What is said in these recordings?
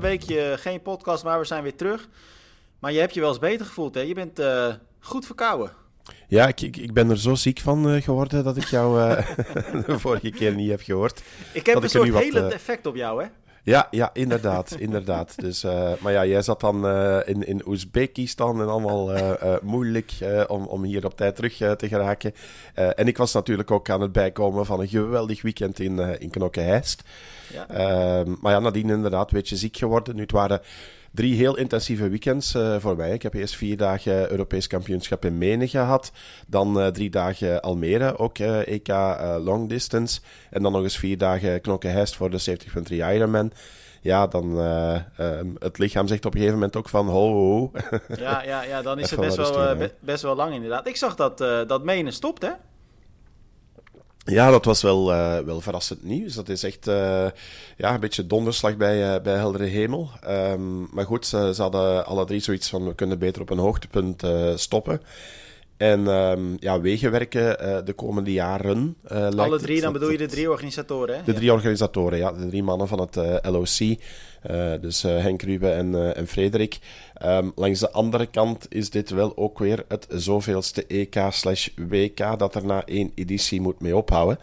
Een weekje geen podcast, maar we zijn weer terug. Maar je hebt je wel eens beter gevoeld, hè? Je bent uh, goed verkouden. Ja, ik, ik, ik, ben er zo ziek van uh, geworden dat ik jou uh, de vorige keer niet heb gehoord. Ik heb een soort hele effect op jou, hè? Ja, ja inderdaad. inderdaad. Dus, uh, maar ja, jij zat dan uh, in, in Oezbekistan en allemaal uh, moeilijk om, om hier op tijd terug te geraken. en ik was natuurlijk ook aan het bijkomen van een geweldig weekend in, in Knokke-Heist. Ja. Ehm, maar ja, nadien inderdaad een beetje ziek geworden. Nu, het waren drie heel intensieve weekends uh, voor mij. Ik heb eerst vier dagen Europees kampioenschap in Menen gehad. Dan uh, drie dagen Almere, ook uh, EK long distance. En dan nog eens vier dagen knokken voor de 70.3 Ironman. Ja, dan ehm, het lichaam zegt op een gegeven moment ook van ho, ho. ja, ja, ja, dan is het best wel, best wel lang inderdaad. Ik zag dat, dat Menen stopt, hè? Ja, dat was wel, uh, wel verrassend nieuws. Dat is echt uh, ja, een beetje donderslag bij, uh, bij heldere hemel. Um, maar goed, ze, ze, hadden alle drie zoiets van we kunnen beter op een hoogtepunt stoppen. En um, ja, wegenwerken de komende jaren. alle drie, dan bedoel je de drie organisatoren, hè? De drie organisatoren, ja. De drie mannen van het LOC. Uh, dus Henk Ruben en, en Frederik. Um, langs de andere kant is dit wel ook weer het zoveelste EK/WK dat er na één editie moet mee ophouden.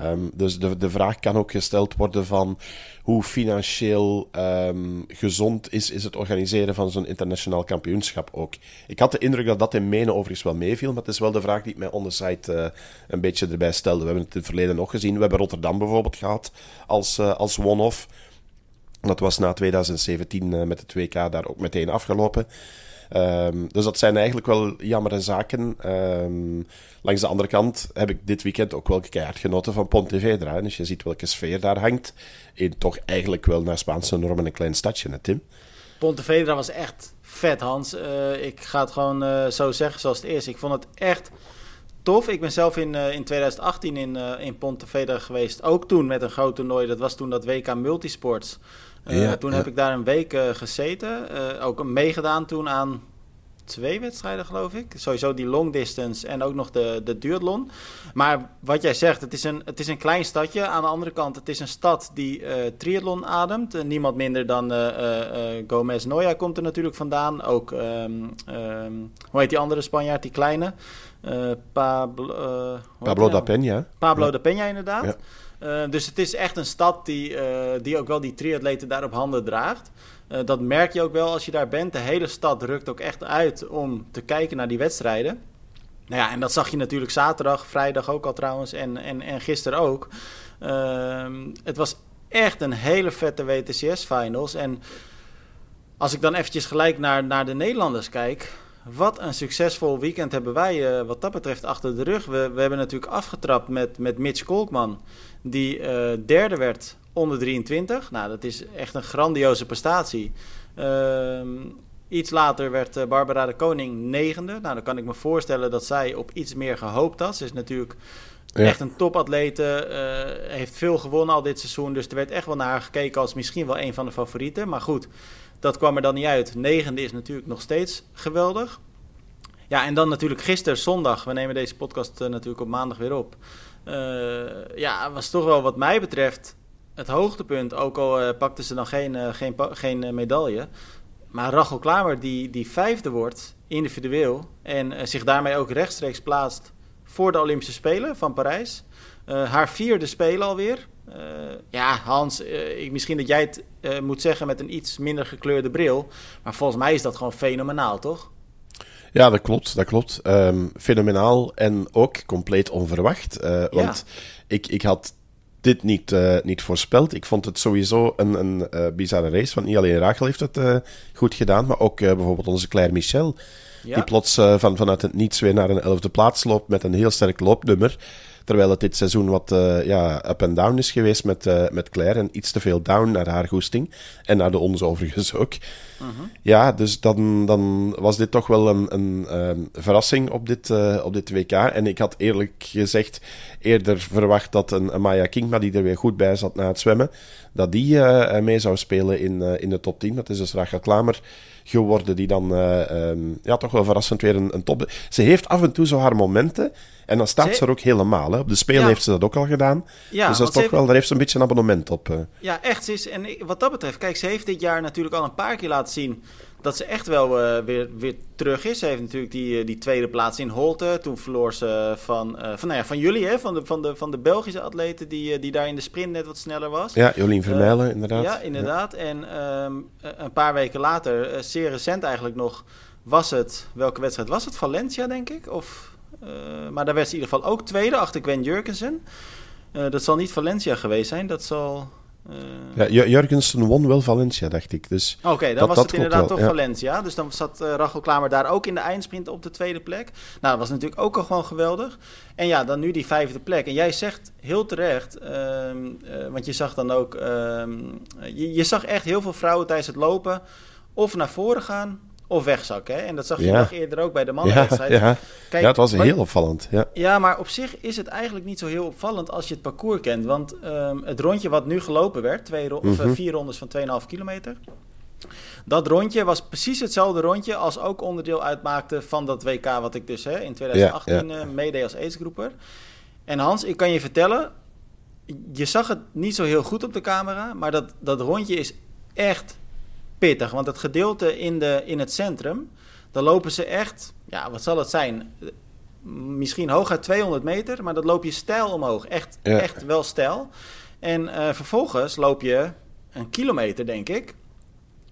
Um, dus de, de vraag kan ook gesteld worden van hoe financieel um, gezond is, is het organiseren van zo'n internationaal kampioenschap ook. Ik had de indruk dat dat in Menen overigens wel meeviel, maar het is wel de vraag die ik mij on site een beetje erbij stelde. We hebben het in het verleden nog gezien. We hebben Rotterdam bijvoorbeeld gehad als, als one-off. Dat was na 2017 uh, met het WK daar ook meteen afgelopen. Um, dus dat zijn eigenlijk wel jammere zaken. Um, langs de andere kant heb ik dit weekend ook wel keihard genoten van Pontevedra. Dus je ziet welke sfeer daar hangt. In toch eigenlijk wel naar Spaanse normen een klein stadje, hè, Tim? Pontevedra was echt vet, Hans. Uh, ik ga het gewoon uh, zo zeggen zoals het is. Ik vond het echt tof. Ik ben zelf in, uh, in 2018 in, in Pontevedra geweest. Ook toen met een groot toernooi. Dat was toen dat WK Multisports. Ja, toen heb ik daar een week gezeten. Ook meegedaan toen aan twee wedstrijden, geloof ik. Sowieso die long distance en ook nog de, de duathlon. Maar wat jij zegt, het is, een, het is een klein stadje. Aan de andere kant, het is een stad die triathlon ademt. niemand minder dan Gomez Noya komt er natuurlijk vandaan. Ook, um, um, hoe heet die andere Spanjaard, die kleine? Pablo, Pablo da Peña. Pablo ja. da Peña, inderdaad. Ja. Uh, dus het is echt een stad die, uh, die ook wel die triatleten daar op handen draagt. Uh, dat merk je ook wel als je daar bent. De hele stad rukt ook echt uit om te kijken naar die wedstrijden. Nou ja, en dat zag je natuurlijk zaterdag, vrijdag ook al trouwens en, en, en gisteren ook. Ehm, het was echt een hele vette WTCS-finals. En als ik dan eventjes gelijk naar, naar de Nederlanders kijk... Wat een succesvol weekend hebben wij uh, wat dat betreft achter de rug. We, we hebben natuurlijk afgetrapt met, met Mitch Kolkman, die uh, derde werd onder 23. Nou, dat is echt een grandioze prestatie. Uh, iets later werd uh, Barbara de Koning negende. Nou, dan kan ik me voorstellen dat zij op iets meer gehoopt had. Ze is natuurlijk ja. echt een topatlete, heeft veel gewonnen al dit seizoen. Dus er werd echt wel naar haar gekeken als misschien wel een van de favorieten. Maar goed, dat kwam er dan niet uit. Negende is natuurlijk nog steeds geweldig. Ja, en dan natuurlijk gisteren, zondag. We nemen deze podcast uh, natuurlijk op maandag weer op. Uh, ja, was toch wel wat mij betreft het hoogtepunt. Ook al uh, pakte ze dan geen, geen, geen medaille. Maar Rachel Klamer, die, die vijfde wordt, individueel. En zich daarmee ook rechtstreeks plaatst voor de Olympische Spelen van Parijs. haar vierde Spelen alweer. Uh, ja, Hans, uh, ik, misschien dat jij het moet zeggen met een iets minder gekleurde bril. Maar volgens mij is dat gewoon fenomenaal, toch? Ja, dat klopt. Dat klopt. Um, fenomenaal en ook compleet onverwacht. Ja. Want ik, ik had dit niet, niet voorspeld. Ik vond het sowieso een, een bizarre race. Want niet alleen Rachel heeft het goed gedaan, maar ook bijvoorbeeld onze Claire Michel. Ja. Die plots van, vanuit het niets weer naar een elfde plaats loopt met een heel sterk loopnummer. Terwijl het dit seizoen wat uh, ja, up en down is geweest met, uh, met Claire. En iets te veel down naar haar goesting. En naar de onze overigens ook. Uh -huh. Ja, dus dan, dan was dit toch wel een, een um, verrassing op dit, op dit WK. En ik had eerlijk gezegd eerder verwacht dat een, een Maya Kingma, die er weer goed bij zat na het zwemmen, dat die mee zou spelen in, in de top 10. Dat is dus Rachel Klamer geworden, die dan um, ja, toch wel verrassend weer een, een top... Ze heeft af en toe zo haar momenten En dan staat ze, er ook helemaal. Hè. Op de Spelen heeft ze dat ook al gedaan. Ja, dus dat is toch wel, daar heeft ze een beetje een abonnement op. Uh. Ja, echt. Is, en wat dat betreft, kijk, ze heeft dit jaar natuurlijk al een paar keer laten zien dat ze echt wel uh, weer, weer terug is. Ze heeft natuurlijk die, uh, die tweede plaats in Holte. Toen verloor ze van, uh, van, nou ja, van jullie, hè, van, de, van, de, van de Belgische atleten die, die daar in de sprint net wat sneller was. Ja, Jolien Vermeilen, inderdaad. Ja, inderdaad. Ja. En um, een paar weken later, zeer recent eigenlijk nog, was het, welke wedstrijd was het? Valencia, denk ik? Of, maar daar werd ze in ieder geval ook tweede achter Gwen Jurgensen. dat zal niet Valencia geweest zijn, dat zal... Uh... Ja, Jurgensen won wel Valencia, dacht ik. Dus Oké, dan was het inderdaad toch Valencia. Dus dan zat uh, Rachel Klamer daar ook in de eindsprint op de tweede plek. Nou, dat was natuurlijk ook al gewoon geweldig. En ja, dan nu die vijfde plek. En jij zegt heel terecht, uh, want je zag dan ook... Ehm, je, je zag echt heel veel vrouwen tijdens het lopen of naar voren gaan of wegzakken. Hè? En dat zag je nog eerder ook bij de mannenwedstrijd. Ja, ja. Kijk, ja, het was heel opvallend. Ja. ja, maar op zich is het eigenlijk niet zo heel opvallend als je het parcours kent. Want um, het rondje wat nu gelopen werd, twee ro of, uh, vier rondes van 2,5 kilometer... Dat rondje was precies hetzelfde rondje als ook onderdeel uitmaakte van dat WK wat ik dus hè, in 2018 ja, ja. Uh, meedeed als aidsgroeper. En Hans, ik kan je vertellen, je zag het niet zo heel goed op de camera, maar dat, dat rondje is echt pittig. Want het gedeelte in, de, in het centrum, dan lopen ze echt, ja, wat zal het zijn? Misschien hooguit 200 meter, maar dat loop je stijl omhoog. Echt, echt wel stijl. En uh, vervolgens loop je een kilometer, denk ik.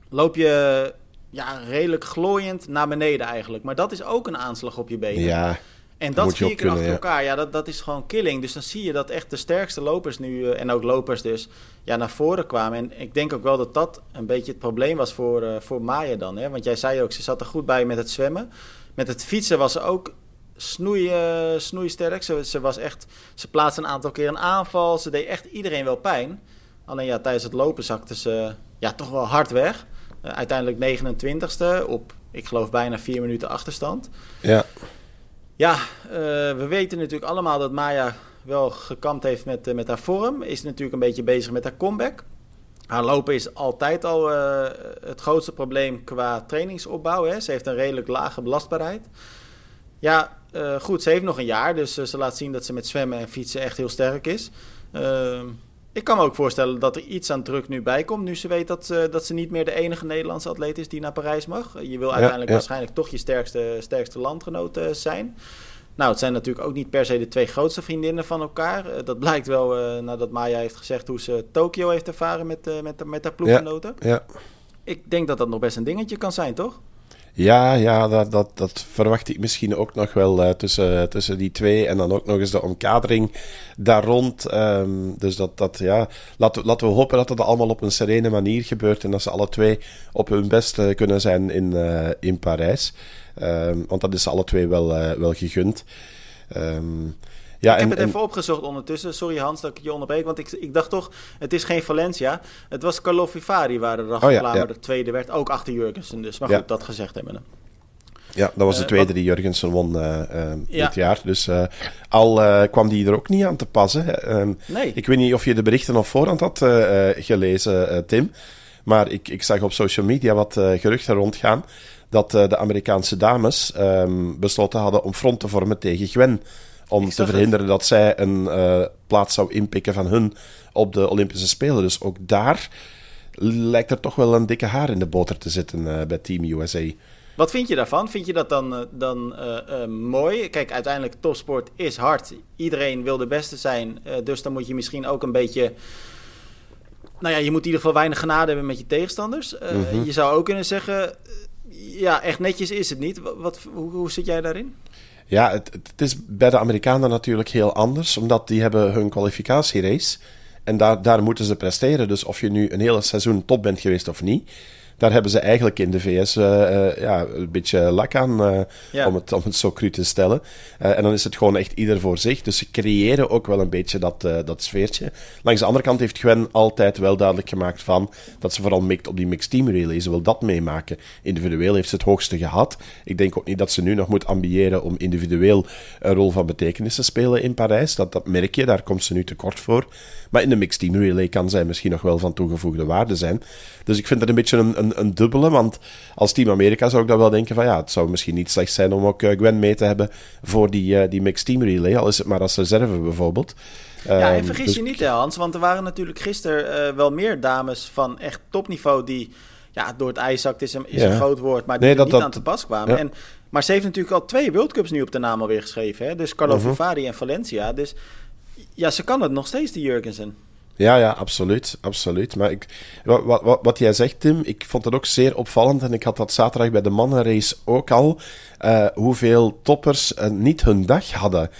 Loop je ja, redelijk glooiend naar beneden eigenlijk. Maar dat is ook een aanslag op je benen. Ja. En dat vier keer achter elkaar, ja, dat, dat is gewoon killing. Dus dan zie je dat echt de sterkste lopers nu, uh, en ook lopers dus, ja, naar voren kwamen. En ik denk ook wel dat dat een beetje het probleem was voor, uh, voor Maya dan. Hè? Want jij zei ook, ze zat er goed bij met het zwemmen. Met het fietsen was ze ook snoei, uh, snoeisterk. Ze, ze, was echt, ze plaatste een aantal keer een aanval. Ze deed echt iedereen wel pijn. Alleen ja, tijdens het lopen zakte ze ja, toch wel hard weg. uiteindelijk 29ste op, ik geloof, bijna vier minuten achterstand. Ja. Ja, uh, we weten natuurlijk allemaal dat Maya wel gekampt heeft met, uh, met haar vorm. Is natuurlijk een beetje bezig met haar comeback. Haar lopen is altijd al uh, het grootste probleem qua trainingsopbouw. Hè. Ze heeft een redelijk lage belastbaarheid. Ja, goed, ze heeft nog een jaar. Dus ze laat zien dat ze met zwemmen en fietsen echt heel sterk is. Ik kan me ook voorstellen dat er iets aan druk nu bij komt. Nu ze weet dat, uh, dat ze niet meer de enige Nederlandse atleet is die naar Parijs mag. Je wil uiteindelijk ja, waarschijnlijk toch je sterkste, sterkste landgenoot uh, zijn. Nou, het zijn natuurlijk ook niet per se de twee grootste vriendinnen van elkaar. Uh, dat blijkt wel nadat Maya heeft gezegd hoe ze Tokio heeft ervaren met, met, met haar ploeggenoten. Ja, ja. Ik denk dat dat nog best een dingetje kan zijn, toch? Ja, ja dat, dat, dat verwacht ik misschien ook nog wel uh, tussen, tussen die twee. En dan ook nog eens de omkadering daar rond. Um, dus dat, dat ja, laten, laten we hopen dat het allemaal op een serene manier gebeurt. En dat ze alle twee op hun best uh, kunnen zijn in, uh, in Parijs. Um, want dat is alle twee wel, wel gegund. Um, ja, ik heb het en... even opgezocht ondertussen. Sorry Hans dat ik je onderbreek. Want ik, ik dacht toch, het is geen Valencia. Het was Carlo Vivari waar de oh, ja, ja. de tweede werd. Ook achter Jurgensen dus. Maar goed, dat gezegd hebben. Ja, dat was de tweede uh, wat... die Jurgensen won uh, uh, ja. dit jaar. Dus al kwam die er ook niet aan te passen. Ehm, nee. Ik weet niet of je de berichten op voorhand had gelezen, Tim. Maar ik, ik zag op social media wat geruchten rondgaan. Dat de Amerikaanse dames um, besloten hadden om front te vormen tegen Gwen om te verhinderen het. dat zij een uh, plaats zou inpikken van hun op de Olympische Spelen. Dus ook daar lijkt er toch wel een dikke haar in de boter te zitten uh, bij Team USA. Wat vind je daarvan? Vind je dat dan, uh, dan mooi? Kijk, uiteindelijk topsport is hard. Iedereen wil de beste zijn. dus dan moet je misschien ook een beetje nou ja, je moet in ieder geval weinig genade hebben met je tegenstanders. Mm -hmm. Je zou ook kunnen zeggen, ja, echt netjes is het niet. Wat, hoe, hoe zit jij daarin? Ja, het, is bij de Amerikanen natuurlijk heel anders, omdat die hebben hun kwalificatierace. En daar, daar moeten ze presteren. Dus of je nu een hele seizoen top bent geweest of niet, daar hebben ze eigenlijk in de VS uh, uh, ja, een beetje lak aan, ja. om, het, om het zo cru te stellen. en dan is het gewoon echt ieder voor zich. Dus ze creëren ook wel een beetje dat, dat sfeertje. Langs de andere kant heeft Gwen altijd wel duidelijk gemaakt van dat ze vooral mikt op die mixed team relay. Ze wil dat meemaken. Individueel heeft ze het hoogste gehad. Ik denk ook niet dat ze nu nog moet ambiëren om individueel een rol van betekenis te spelen in Parijs. Dat, dat merk je, daar komt ze nu tekort voor. Maar in de mixed team relay kan zij misschien nog wel van toegevoegde waarde zijn. Dus ik vind het een beetje een, een een, dubbele. Want als Team Amerika zou ik dan wel denken van ja, het zou misschien niet slecht zijn om ook Gwen mee te hebben voor die, die mixed team relay. Al is het maar als reserve bijvoorbeeld. Ja, en ehm, vergis dus je niet, Hans, want er waren natuurlijk gisteren wel meer dames van echt topniveau die ja, door het ijszakt is een, is een groot woord, maar die nee, dat, niet aan te pas kwamen. En, maar ze heeft natuurlijk al twee World Cups nu op de naam alweer geschreven. Hè? Dus Carlo uh en Valencia. Dus ja, ze kan het nog steeds, die Jurgensen. Ja, ja, absoluut. absoluut. Maar ik, wat, wat, wat jij zegt, Tim, ik vond het ook zeer opvallend. En ik had dat zaterdag bij de mannenrace ook al. Uh, hoeveel toppers uh, niet hun dag hadden.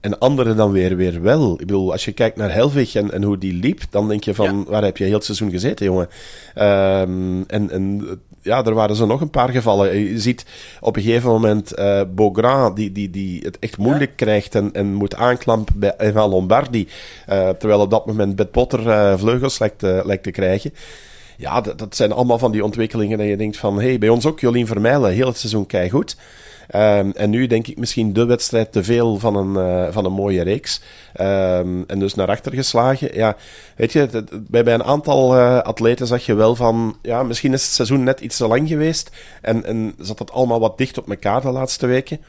En anderen dan weer, weer wel. Ik bedoel, als je kijkt naar Helvig en, en hoe die liep, dan denk je van, waar heb je heel het seizoen gezeten, jongen? Um, en, en ja, er waren zo nog een paar gevallen. Je ziet op een gegeven moment uh, Beaugrand, die, die, die het echt moeilijk krijgt en, en moet aanklampen bij Eva Lombardi. Uh, terwijl op dat moment Bed Potter uh, vleugels lijkt, lijkt te krijgen. Ja, dat, dat, zijn allemaal van die ontwikkelingen dat je denkt van, hey, bij ons ook Jolien Vermeilen, heel het seizoen kei goed. Um, en nu denk ik misschien de wedstrijd te veel van een, uh, van een mooie reeks. Um, en dus naar achter geslagen. Ja, weet je, bij, bij een aantal uh, atleten zag je wel van... Ja, misschien is het seizoen net iets te lang geweest. En, en zat het allemaal wat dicht op elkaar de laatste weken.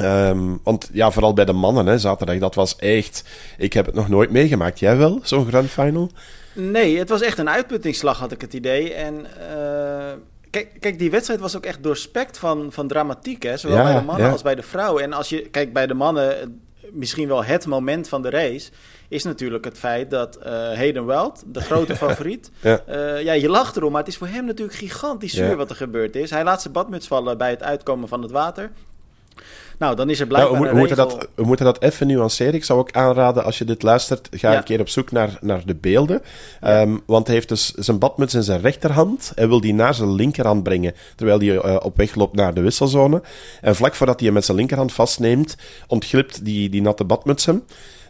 Um, want ja, vooral bij de mannen, hè, zaterdag, dat was echt... Ik heb het nog nooit meegemaakt. Jij wel, zo'n grand final? Nee, het was echt een uitputtingsslag, had ik het idee. En... Uh Kijk, kijk, die wedstrijd was ook echt doorspekt van, van dramatiek, hè? zowel bij de mannen als bij de vrouwen. En als je, kijk, bij de mannen, misschien wel het moment van de race, is natuurlijk het feit dat uh, Hayden Weld, de grote favoriet, ja. Uh, ja, je lacht erom, maar het is voor hem natuurlijk gigantisch zuur wat er gebeurd is. Hij laat zijn badmuts vallen bij het uitkomen van het water. Nou, dan is er blijkbaar nou, we, we, moeten dat, we moeten dat even nuanceren. Ik zou ook aanraden, als je dit luistert, ga een keer op zoek naar, naar de beelden. Um, want hij heeft dus zijn badmuts in zijn rechterhand. Hij wil die naar zijn linkerhand brengen, terwijl hij uh, op weg loopt naar de wisselzone. En vlak voordat hij hem met zijn linkerhand vastneemt, ontglipt die, die natte badmuts hem.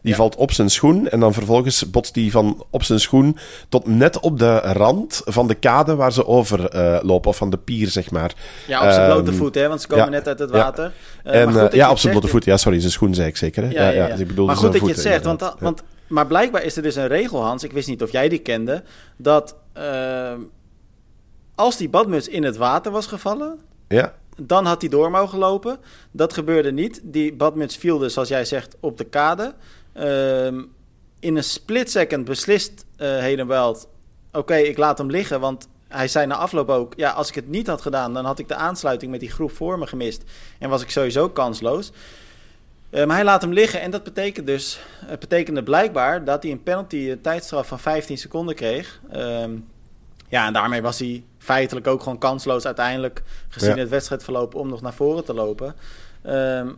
Die valt op zijn schoen en dan vervolgens botst die van op zijn schoen tot net op de rand van de kade waar ze over uh, lopen, of van de pier, zeg maar. Ja, op zijn um, blote voet, hè, want ze komen net uit het water. Ja, uh, en, uh, ja op zijn blote voet. Ja, sorry, zijn schoen zei ik zeker. Hè? Ja, ja, ja. Dus ik bedoel maar goed dat je het zegt, want, want, maar blijkbaar is er dus een regel, Hans, ik wist niet of jij die kende, dat ehm, als die badmuts in het water was gevallen... Ja dan had hij door mogen lopen. Dat gebeurde niet. Die badmuts viel dus, zoals jij zegt, op de kade. Uh, in een split second beslist uh, Hedenweld... oké, ik laat hem liggen, want hij zei na afloop ook... ja, als ik het niet had gedaan, dan had ik de aansluiting met die groep voor me gemist... en was ik sowieso kansloos. Uh, maar hij laat hem liggen en dat betekent dus, het betekende blijkbaar... dat hij een penalty, een tijdstraf van 15 seconden kreeg... Uh, ja, en daarmee was hij feitelijk ook gewoon kansloos uiteindelijk... gezien ja. het wedstrijdverloop om nog naar voren te lopen... Ehm,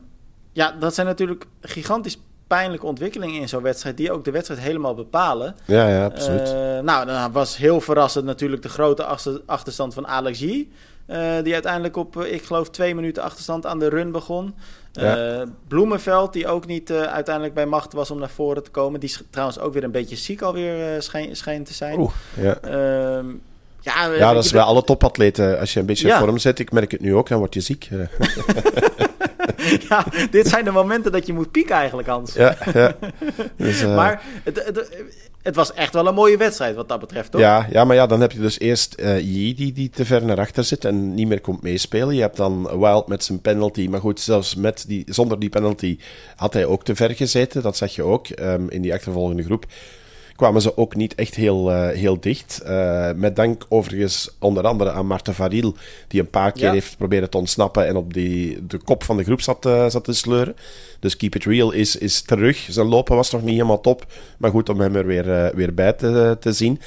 ja, dat zijn natuurlijk gigantisch pijnlijke ontwikkelingen in zo'n wedstrijd, die ook de wedstrijd helemaal bepalen. Ja, ja, absoluut. Uh, nou, dan was heel verrassend natuurlijk de grote achter, achterstand van Alex G. Uh, die uiteindelijk op, uh, ik geloof, twee minuten achterstand aan de run begon. Ja. Bloemenveld, die ook niet uiteindelijk bij macht was om naar voren te komen. Die trouwens ook weer een beetje ziek alweer schijn, schijnt te zijn. Oeh, ja. Ehm, ja, ja, dat is bij alle topatleten. Als je een beetje ja. vorm zet, ik merk het nu ook, dan word je ziek. ja, dit zijn de momenten dat je moet pieken eigenlijk, Hans. Ja, ja. Dus, uh... Maar het, het, het, was echt wel een mooie wedstrijd wat dat betreft, toch? Ja, ja maar ja, dan heb je dus eerst uh, Yi die, die te ver naar achter zit en niet meer komt meespelen. Je hebt dan Wild met zijn penalty. Maar goed, zelfs met die, zonder die penalty had hij ook te ver gezeten. Dat zag je ook um, in die achtervolgende groep kwamen ze ook niet echt heel, uh, heel dicht. Uh, met dank overigens onder andere aan Marten Varil, die een paar keer ja. heeft proberen te ontsnappen en op die, de kop van de groep zat, uh, zat te sleuren. Dus Keep It Real is, is terug. Zijn lopen was nog niet helemaal top. Maar goed om hem er weer, weer bij te, te zien.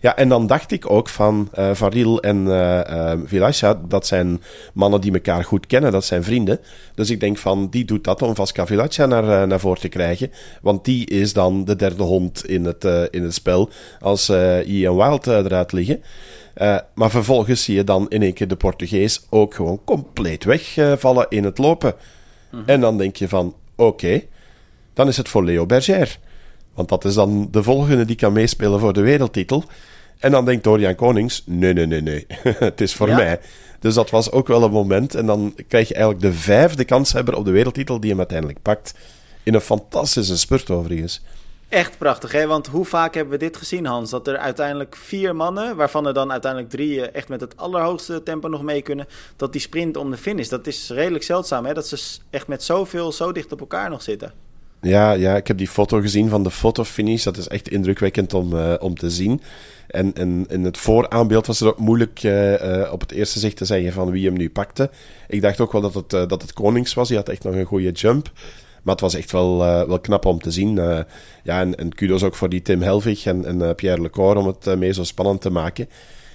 Ja, en dan dacht ik ook van Varil en uh, dat zijn mannen die elkaar goed kennen. Dat zijn vrienden. Dus ik denk van, die doet dat om Vasca Vilasha naar, naar voren te krijgen. Want die is dan de derde hond in het, in het spel. Als Ian Wild eruit liggen. Uh, maar vervolgens zie je dan in één keer de Portugees ook gewoon compleet wegvallen in het lopen. Mm -hmm. En dan denk je van, oké, okay, dan is het voor Leo Berger. Want dat is dan de volgende die kan meespelen voor de wereldtitel. En dan denkt Dorian Konings, nee, nee, nee, nee, het is voor ja. mij. Dus dat was ook wel een moment. En dan krijg je eigenlijk de vijfde kanshebber op de wereldtitel die hem uiteindelijk pakt. In een fantastische spurt overigens. Echt prachtig, hè? Want hoe vaak hebben we dit gezien, Hans? Dat er uiteindelijk vier mannen, waarvan er dan uiteindelijk drie eh, echt met het allerhoogste tempo nog mee kunnen, dat die sprint om de finish. Dat is redelijk zeldzaam, hè? Dat ze echt met zoveel zo dicht op elkaar nog zitten. Ja, ja, ik heb die foto gezien van de fotofinish. Dat is echt indrukwekkend om, uh, om te zien. En, en in het vooraanbeeld was het ook moeilijk uh, op het eerste zicht te zeggen van wie hem nu pakte. Ik dacht ook wel dat het, dat het Konings was. Die had echt nog een goede jump. Maar het was echt wel, uh, wel knap om te zien. Uh, ja, en, kudos ook voor die Tim Helvig en, en uh, Pierre Lecor om het mee zo spannend te maken.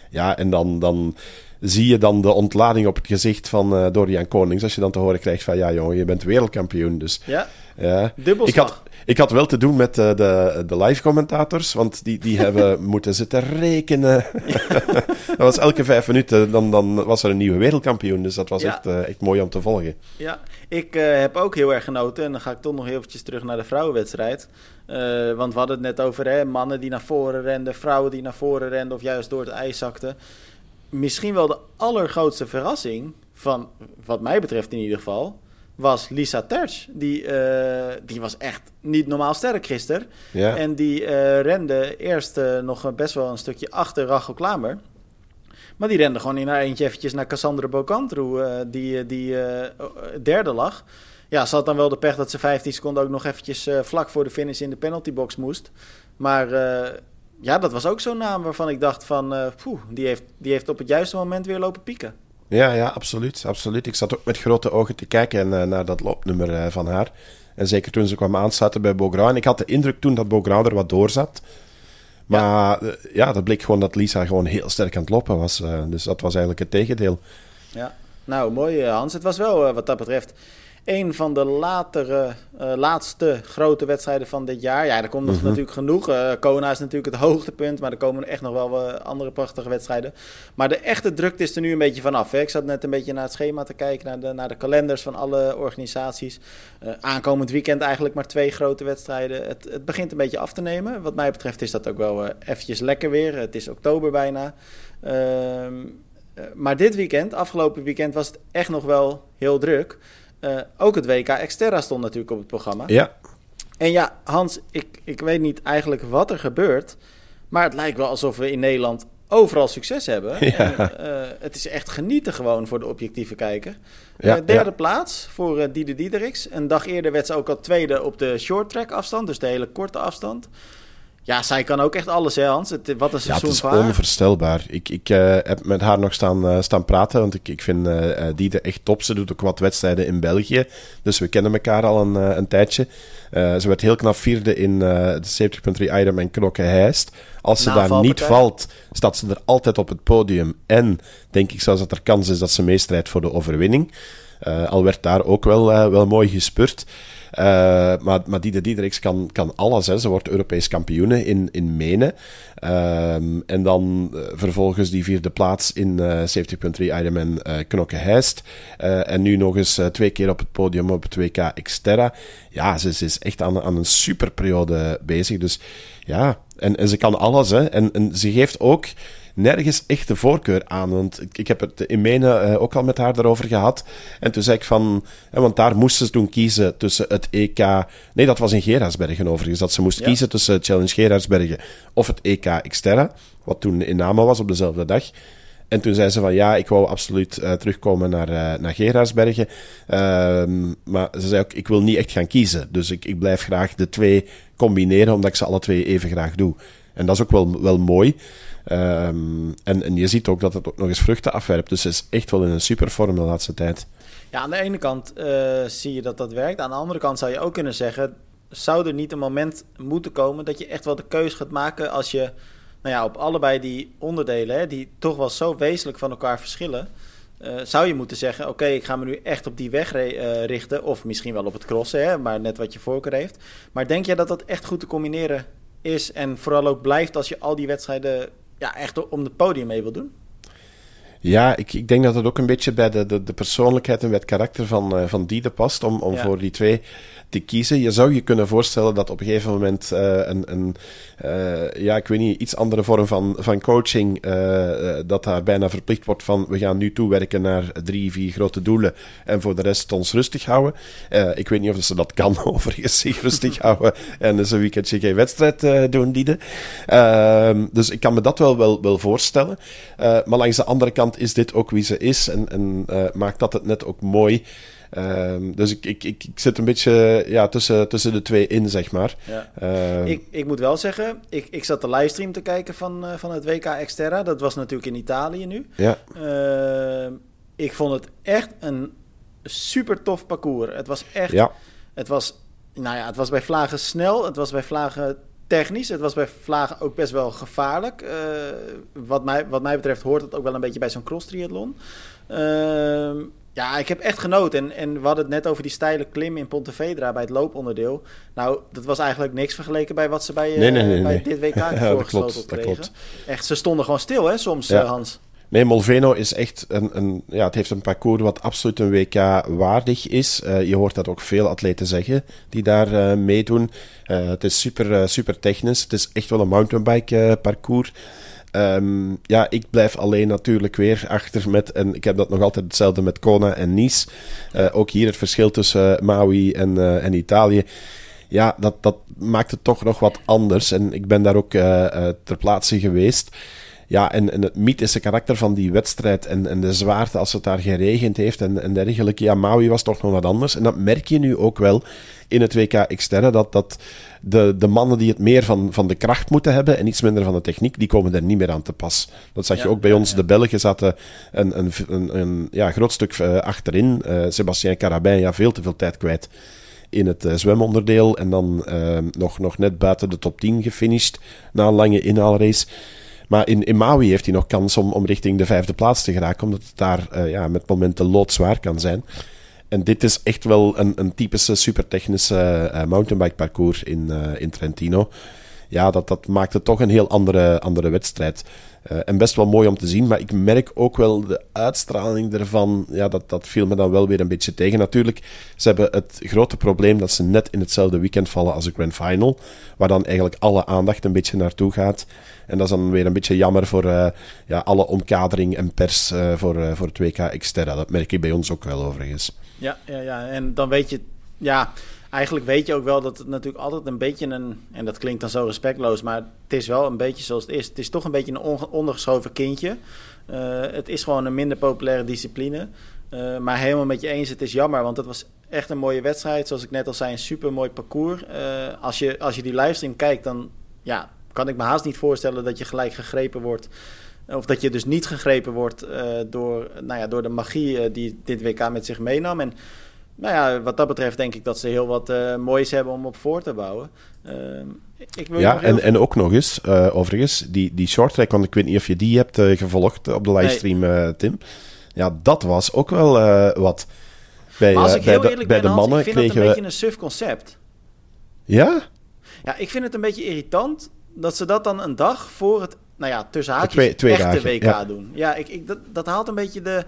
Ja, en dan, dan zie je dan de ontlading op het gezicht van Dorian Konings. Als je dan te horen krijgt van, ja jongen, je bent wereldkampioen. Dus ja, ja. Ik had, ik had wel te doen met de, de, de live-commentators, want die, die hebben moeten zitten rekenen. dat was elke vijf minuten, dan, dan was er een nieuwe wereldkampioen. Dus dat was echt, echt mooi om te volgen. Ja, ik uh, heb ook heel erg genoten. En dan ga ik toch nog eventjes terug naar de vrouwenwedstrijd. Uh, want we hadden het net over hè, mannen die naar voren renden, vrouwen die naar voren renden of juist door het ijs zakten. Misschien wel de allergrootste verrassing, van wat mij betreft in ieder geval, was Lisa Terch. Die, uh, die was echt niet normaal sterk gisteren. Ja. En die rende eerst nog best wel een stukje achter Rachel Klamer. Maar die rende gewoon in haar eentje eventjes naar Cassandra Bocantro, uh, die, die derde lag. Ja, ze had dan wel de pech dat ze 15 seconden ook nog eventjes vlak voor de finish in de penaltybox moest. Maar ja, dat was ook zo'n naam waarvan ik dacht van, poeh, die heeft, die heeft op het juiste moment weer lopen pieken. Ja, ja, absoluut, absoluut. Ik zat ook met grote ogen te kijken naar dat loopnummer van haar. En zeker toen ze kwam aansluiten bij Bograu. En ik had de indruk toen dat Bograu er wat door zat. Maar ja. ja, dat bleek gewoon dat Lisa gewoon heel sterk aan het lopen was. Dus dat was eigenlijk het tegendeel. Ja, nou mooi Hans. Het was wel wat dat betreft een van de latere, uh, laatste grote wedstrijden van dit jaar. Ja, er komt nog mm -hmm. natuurlijk genoeg. Uh, Kona is natuurlijk het hoogtepunt, maar er komen echt nog wel uh, andere prachtige wedstrijden. Maar de echte drukte is er nu een beetje vanaf. Hè? Ik zat net een beetje naar het schema te kijken, naar de, naar de kalenders van alle organisaties. aankomend weekend eigenlijk maar twee grote wedstrijden. Het, het, begint een beetje af te nemen. Wat mij betreft is dat ook wel eventjes lekker weer. Het is oktober bijna. Ehm, maar dit weekend, afgelopen weekend, was het echt nog wel heel druk. Uh, ook het WK Exterra stond natuurlijk op het programma. Ja. En ja, Hans, ik, ik weet niet eigenlijk wat er gebeurt. Maar het lijkt wel alsof we in Nederland overal succes hebben. Ja. En, uh, het is echt genieten gewoon voor de objectieve kijker. Ja, uh, derde ja. plaats voor uh, Diede. Een dag eerder werd ze ook al tweede op de short track afstand. Dus de hele korte afstand. Ja, zij kan ook echt alles, hè Hans? Het, wat een seizoen ja, het is onvoorstelbaar. Ik, ik uh, heb met haar nog staan, uh, staan praten, want ik, ik vind uh, Diede echt top. Ze doet ook wat wedstrijden in België, dus we kennen elkaar al een, een tijdje. ze werd heel knap vierde in de 70.3 Ironman Knokke Heist. Als ze Nou, daar niet valt, staat ze er altijd op het podium. En denk ik zelfs dat er kans is dat ze meestrijdt voor de overwinning. al werd daar ook wel, wel mooi gespurt. Uh, maar, maar Diedericks kan, kan alles. Hè. Ze wordt Europees kampioene in, in Menen. Um, en dan uh, vervolgens die vierde plaats in uh, 70.3 Ironman uh, Knokke Heist. en nu nog eens twee keer op het podium op het WK Xterra. Ja, ze, is echt aan, aan een superperiode bezig. Dus ja, en, en ze kan alles. Hè. En, en ze geeft ook nergens echt de voorkeur aan. Want ik, ik heb het in Menen uh, ook al met haar daarover gehad. En toen zei ik van... Hè, want daar moesten ze toen kiezen tussen het EK... Nee, dat was in Gerardsbergen overigens. Dat ze moest ja. kiezen tussen Challenge Gerardsbergen of het EK Xterra. Wat toen in Nama was op dezelfde dag. En toen zei ze van ja, ik wou absoluut uh, terugkomen naar, uh, naar Gerardsbergen. Uh, maar ze zei ook, ik wil niet echt gaan kiezen. Dus ik, ik blijf graag de twee combineren, omdat ik ze alle twee even graag doe. En dat is ook wel, wel mooi. Um, en, en je ziet ook dat het ook nog eens vruchten afwerpt. Dus ze is echt wel in een supervorm de laatste tijd. Ja, aan de ene kant uh, zie je dat dat werkt. Aan de andere kant zou je ook kunnen zeggen... zou er niet een moment moeten komen dat je echt wel de keuze gaat maken... als je nou ja, op allebei die onderdelen, hè, die toch wel zo wezenlijk van elkaar verschillen... Uh, zou je moeten zeggen, oké, ik ga me nu echt op die weg uh, richten... of misschien wel op het crossen, hè, maar net wat je voorkeur heeft. Maar denk jij dat dat echt goed te combineren is... en vooral ook blijft als je al die wedstrijden ja, echt om het podium mee wil doen? Ja, ik, ik denk dat het ook een beetje bij de, de, de persoonlijkheid en bij het karakter van, uh, van Diede past om, om voor die twee te kiezen. Je zou je kunnen voorstellen dat op een gegeven moment uh, een, een uh, ja, ik weet niet, iets andere vorm van, van coaching, uh, dat daar bijna verplicht wordt van we gaan nu toewerken naar drie, vier grote doelen en voor de rest ons rustig houden. ik weet niet of ze dat kan, overigens, zich rustig houden en dus een weekendje geen wedstrijd doen, Diede. Ehm, dus ik kan me dat wel, wel, wel voorstellen. maar langs de andere kant is dit ook wie ze is en, en maakt dat het net ook mooi. Um, dus ik, ik, ik, ik, zit een beetje ja, tussen, tussen de twee in, zeg maar. Ja. Uh, ik, ik moet wel zeggen, ik, ik zat de livestream te kijken van, uh, van het WK Exterra. Dat was natuurlijk in Italië nu. Ja. Uh, ik vond het echt een super tof parcours. Het was echt... Ja. Het was, nou ja, het was bij Vlagen snel. Het was bij Vlagen technisch. Het was bij Vlagen ook best wel gevaarlijk. Uh, wat, mij, wat mij betreft hoort het ook wel een beetje bij zo'n cross triathlon. Uh, ja, ik heb echt genoten. En, en we hadden het net over die steile klim in Pontevedra bij het looponderdeel. Nou, dat was eigenlijk niks vergeleken bij wat ze bij, nee, nee, nee, bij dit WK ja, voorgesloten kregen. Echt, ze stonden gewoon stil, hè, soms, ja. Hans. Nee, Molveno is echt een, een, ja, het heeft een parcours wat absoluut een WK waardig is. Uh, je hoort dat ook veel atleten zeggen die daar uh, meedoen. Uh, het is super, super technisch. Het is echt wel een mountainbike parcours. Um, ja, ik blijf alleen natuurlijk weer achter met, en ik heb dat nog altijd hetzelfde met Kona en Nice. Ook hier het verschil tussen Maui en, en Italië. Ja, dat, dat maakt het toch nog wat anders. En ik ben daar ook ter plaatse geweest. Ja, en, en het mythische karakter van die wedstrijd en, en de zwaarte als het daar geregend heeft en, en dergelijke. Ja, Maui was toch nog wat anders. En dat merk je nu ook wel in het WK Externe, dat, dat de, de mannen die het meer van, van de kracht moeten hebben en iets minder van de techniek, die komen er niet meer aan te pas. Dat zag je ook bij ons. Ja. De Belgen zaten een, een, een, een ja, groot stuk uh, achterin. Uh, Sebastien Carabin, ja, veel te veel tijd kwijt in het uh, zwemonderdeel. En dan nog, nog net buiten de top 10 gefinished na een lange inhaalrace. Maar in, Maui heeft hij nog kans om, om richting de vijfde plaats te geraken, omdat het daar uh, ja, met momenten loodzwaar kan zijn. En dit is echt wel een, een typische supertechnische uh, mountainbike parcours in, uh, in Trentino. Ja, dat, dat maakt het toch een heel andere, andere wedstrijd. Uh, en best wel mooi om te zien, maar ik merk ook wel de uitstraling ervan. Ja, dat, dat viel me dan wel weer een beetje tegen. Natuurlijk, ze hebben het grote probleem dat ze net in hetzelfde weekend vallen als de Grand Final. Waar dan eigenlijk alle aandacht een beetje naartoe gaat. En dat is dan weer een beetje jammer voor uh, ja, alle omkadering en pers uh, voor, voor het WK Exterra. Dat merk ik bij ons ook wel overigens. Ja, ja, ja, en dan weet je, ja, eigenlijk weet je ook wel dat het natuurlijk altijd een beetje een, en dat klinkt dan zo respectloos, maar het is wel een beetje zoals het is. Het is toch een beetje een on, ondergeschoven kindje. Uh, het is gewoon een minder populaire discipline. Uh, maar helemaal met je eens, het is jammer, want het was echt een mooie wedstrijd. Zoals ik net al zei, een super mooi parcours. Uh, als, je, als je die livestream kijkt, dan ja, kan ik me haast niet voorstellen dat je gelijk gegrepen wordt. Of dat je dus niet gegrepen wordt door, nou ja, door de magie die dit WK met zich meenam. En nou ja, wat dat betreft denk ik dat ze heel wat uh, moois hebben om op voor te bouwen. ik wil ja, en, en ook nog eens, overigens, die, die short track, want ik weet niet of je die hebt gevolgd op de livestream, nee. Tim. Ja, dat was ook wel wat. Bij, maar als ik heel bij de, bij de mannen ik vind kregen het een beetje een suf concept. Ja? Ja, ik vind het een beetje irritant dat ze dat dan een dag voor het nou ja, tussen haakjes twee, twee echte dagen, WK ja. doen. Ja, ik, ik, dat, dat haalt een beetje de...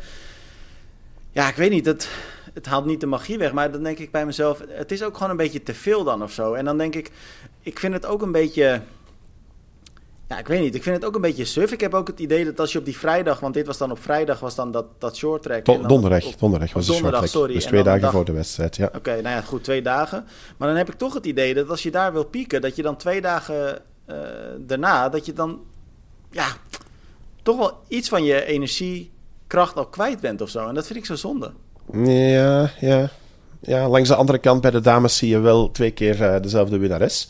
Ja, ik weet niet, dat, het haalt niet de magie weg, maar dan denk ik bij mezelf... Het is ook gewoon een beetje te veel dan of zo. En dan denk ik, ik vind het ook een beetje... Ja, ik weet niet. Ik vind het ook een beetje suf. Ik heb ook het idee dat als je op die vrijdag, want dit was dan op vrijdag, was dan dat, dat short track. Don, donderdag, op, donderdag was het short track. Sorry. Dus twee dagen dag, voor de wedstrijd, ja. Oké, okay, nou ja, goed, twee dagen. Maar dan heb ik toch het idee dat als je daar wil pieken, dat je dan twee dagen uh, daarna, dat je dan ja, toch wel iets van je energiekracht al kwijt bent of zo. En dat vind ik zo zonde. Ja, ja. Ja, langs de andere kant bij de dames zie je wel twee keer uh, dezelfde winnares.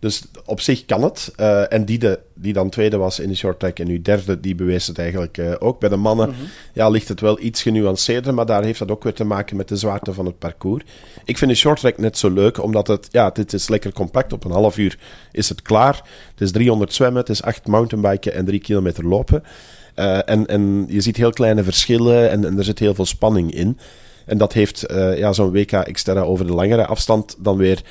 Dus op zich kan het. Uh, en die, de, die dan tweede was in de short track en nu derde, die bewees het eigenlijk uh, ook. Bij de mannen mm-hmm. ja, ligt het wel iets genuanceerder, maar daar heeft dat ook weer te maken met de zwaarte van het parcours. Ik vind de short track net zo leuk, omdat het, ja, dit is lekker compact. Op een half uur is het klaar. Het is 300 zwemmen, het is 8 mountainbiken en 3 kilometer lopen. Uh, en, en je ziet heel kleine verschillen en, en er zit heel veel spanning in. En dat heeft ja, zo'n WK Xterra over de langere afstand dan weer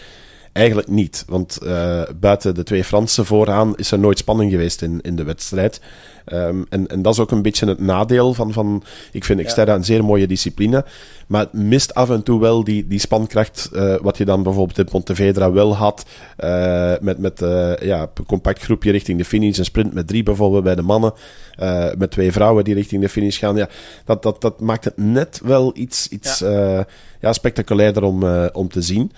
eigenlijk niet. Want uh, buiten de twee Fransen vooraan is er nooit spanning geweest in, in de wedstrijd. Um, en, en dat is ook een beetje het nadeel van... van ik vind Xterra ja. een zeer mooie discipline. Maar het mist af en toe wel die, die spankracht... Uh, wat je dan bijvoorbeeld in Pontevedra wel had. Uh, met met ja, een compact groepje richting de finish. Een sprint met drie bijvoorbeeld bij de mannen. met twee vrouwen die richting de finish gaan. Ja, dat, dat, dat maakt het net wel iets, iets ja. Ja spectaculairder om, om te zien.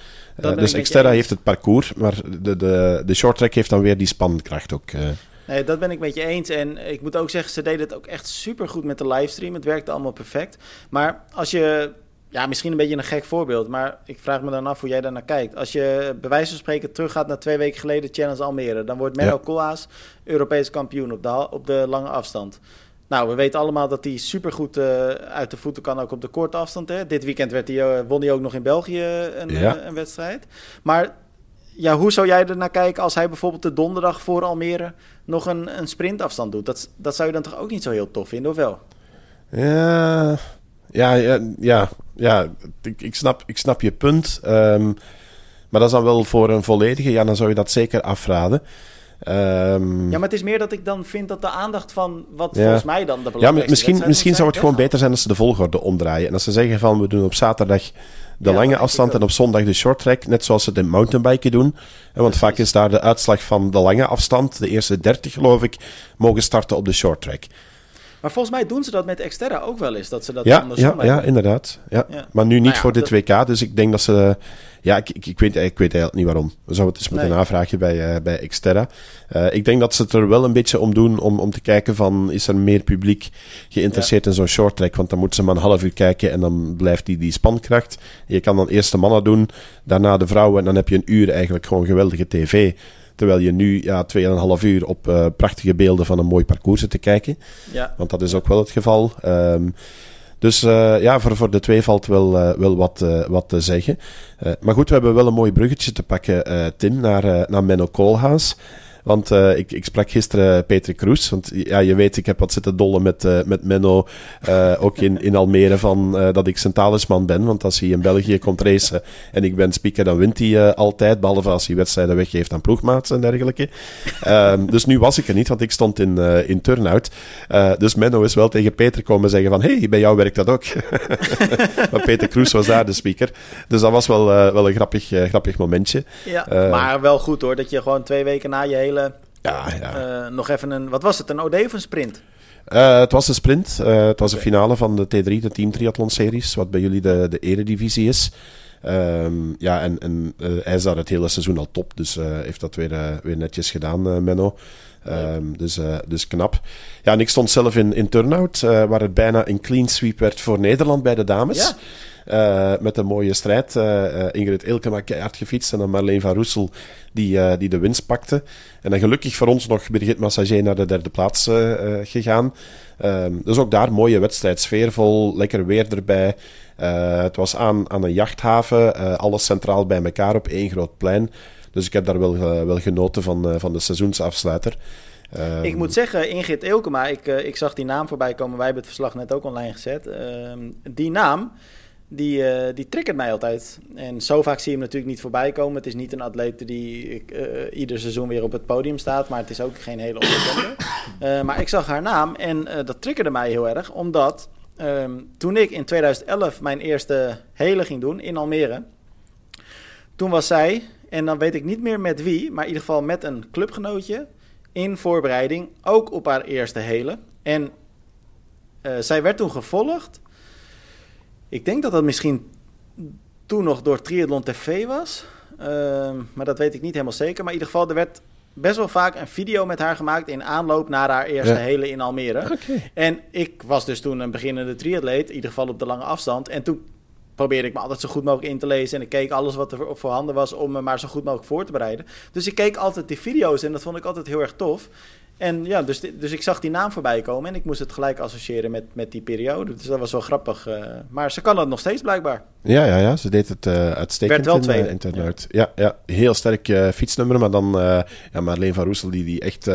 Uh, dus Xterra heeft het parcours, maar de, de, de short track heeft dan weer die spankracht ook. Uh. Nee, dat ben ik met je eens. En ik moet ook zeggen, ze deden het ook echt super goed met de livestream. Het werkte allemaal perfect. Maar als je, ja, misschien een beetje een gek voorbeeld, maar ik vraag me dan af hoe jij daar naar kijkt. Als je bij wijze van spreken teruggaat naar twee weken geleden Challenge Almere, dan wordt Menno ja. Koolhaas Europees kampioen op de, op de lange afstand. Nou, we weten allemaal dat hij supergoed uh, uit de voeten kan, ook op de korte afstand. Hè? Dit weekend werd hij, uh, won hij ook nog in België een, ja. uh, een, wedstrijd. Maar ja, hoe zou jij er naar kijken als hij bijvoorbeeld de donderdag voor Almere nog een, een sprintafstand doet? Dat, dat zou je dan toch ook niet zo heel tof vinden, of wel? Ja, ja, ja, ja, ja ik, ik, snap, ik snap je punt. Um, maar dat is dan wel voor een volledige, ja, dan zou je dat zeker afraden. Um, ja, maar het is meer dat ik dan vind dat de aandacht van wat ja. volgens mij dan de belangrijkste Ja, misschien, misschien zou het gewoon beter zijn als ze de volgorde omdraaien. En als ze zeggen van we doen op zaterdag de ja, lange afstand en op zondag de short track, net zoals ze het in mountainbiken doen. Want vaak is daar de uitslag van de lange afstand, de eerste 30 geloof ik, mogen starten op de short track. Maar volgens mij doen ze dat met Xterra ook wel eens. Dat ze dat ja, ja, ja, inderdaad. Ja. ja. Maar nu niet nou ja, voor dit WK. Dus ik denk dat ze... Ja, ik, ik, ik, weet, ik weet eigenlijk niet waarom. We zouden het eens moeten nee. navragen bij, uh, bij Xterra. Uh, ik denk dat ze het er wel een beetje om doen om, om te kijken van... Is er meer publiek geïnteresseerd in zo'n short track? Want dan moeten ze maar een half uur kijken en dan blijft die, die spankracht. Je kan dan eerst de mannen doen, daarna de vrouwen... en dan heb je een uur eigenlijk gewoon geweldige tv... Terwijl je nu ja, 2,5 uur op uh, prachtige beelden van een mooi parcours zit te kijken. Ja. Want dat is ook wel het geval. Um, dus uh, ja, voor, voor de twee valt wel, uh, wel wat, uh, wat te zeggen. maar goed, we hebben wel een mooi bruggetje te pakken, Tim, naar, naar Menno Koolhaas. Want uh, ik, ik sprak gisteren Peter Kroes. Want ja, je weet, ik heb wat zitten dollen met, uh, met Menno. Uh, ook in, in Almere van dat ik zijn talisman ben. Want als hij in België komt racen en ik ben speaker, dan wint hij altijd. Behalve als hij wedstrijden weggeeft aan ploegmaats en dergelijke. Ehm, dus nu was ik er niet, want ik stond in, in turnout. dus Menno is wel tegen Peter komen zeggen van... hey, bij jou werkt dat ook. maar Peter Kroes was daar de speaker. Dus dat was wel, wel een grappig, grappig momentje. Ja, maar wel goed hoor, dat je gewoon twee weken na je hele ja, ja. Uh, nog even een, wat was het, een OD of een sprint? Uh, het was een sprint. Uh, het was de finale van de T3, de Team Triathlon Series, wat bij jullie de, de eredivisie is. Um, ja, en, en hij is daar het hele seizoen al top, dus heeft dat weer, weer netjes gedaan, Menno. Um, dus, dus knap. Ja, en ik stond zelf in, in turnout, waar het bijna een clean sweep werd voor Nederland bij de dames. Ja. Uh, met een mooie strijd. Ingrid Ilkema keihard gefietst en dan Marleen van Roessel die, die de winst pakte. En dan gelukkig voor ons nog Birgit Massager naar de derde plaats gegaan. Um, dus ook daar mooie wedstrijd, sfeervol, lekker weer erbij. het was aan, aan een jachthaven, alles centraal bij elkaar op één groot plein. Dus ik heb daar wel, wel genoten van, van de seizoensafsluiter. Um, ik moet zeggen, Ingrid Ilkema, ik, ik zag die naam voorbij komen. Wij hebben het verslag net ook online gezet. Uh, die naam, die, uh, die triggert mij altijd. En zo vaak zie je hem natuurlijk niet voorbij komen. Het is niet een atleet die uh, ieder seizoen weer op het podium staat, maar het is ook geen hele onbekende. Uh, maar ik zag haar naam en dat triggerde mij heel erg, omdat um, toen ik in 2011 mijn eerste hele ging doen in Almere, toen was zij, en dan weet ik niet meer met wie, maar in ieder geval met een clubgenootje, in voorbereiding ook op haar eerste hele. En zij werd toen gevolgd ik denk dat dat misschien toen nog door Triathlon TV was. Uh, maar dat weet ik niet helemaal zeker. Maar in ieder geval, er werd best wel vaak een video met haar gemaakt in aanloop naar haar eerste ja. hele in Almere. Okay. En ik was dus toen een beginnende triatleet, in ieder geval op de lange afstand. En toen probeerde ik me altijd zo goed mogelijk in te lezen. En ik keek alles wat er voorhanden was om me maar zo goed mogelijk voor te bereiden. Dus ik keek altijd die video's en dat vond ik altijd heel erg tof. En ja, dus, dus ik zag die naam voorbij komen en ik moest het gelijk associëren met, met die periode. Dus dat was wel grappig. Uh, maar ze kan dat nog steeds blijkbij. Ja, ja, ja. ze deed het uh, uitstekend Werd wel in, uh, internet. Ja. ja, ja, heel sterk fietsnummer. Maar dan, ja, Marleen van Roesel, die, die echt...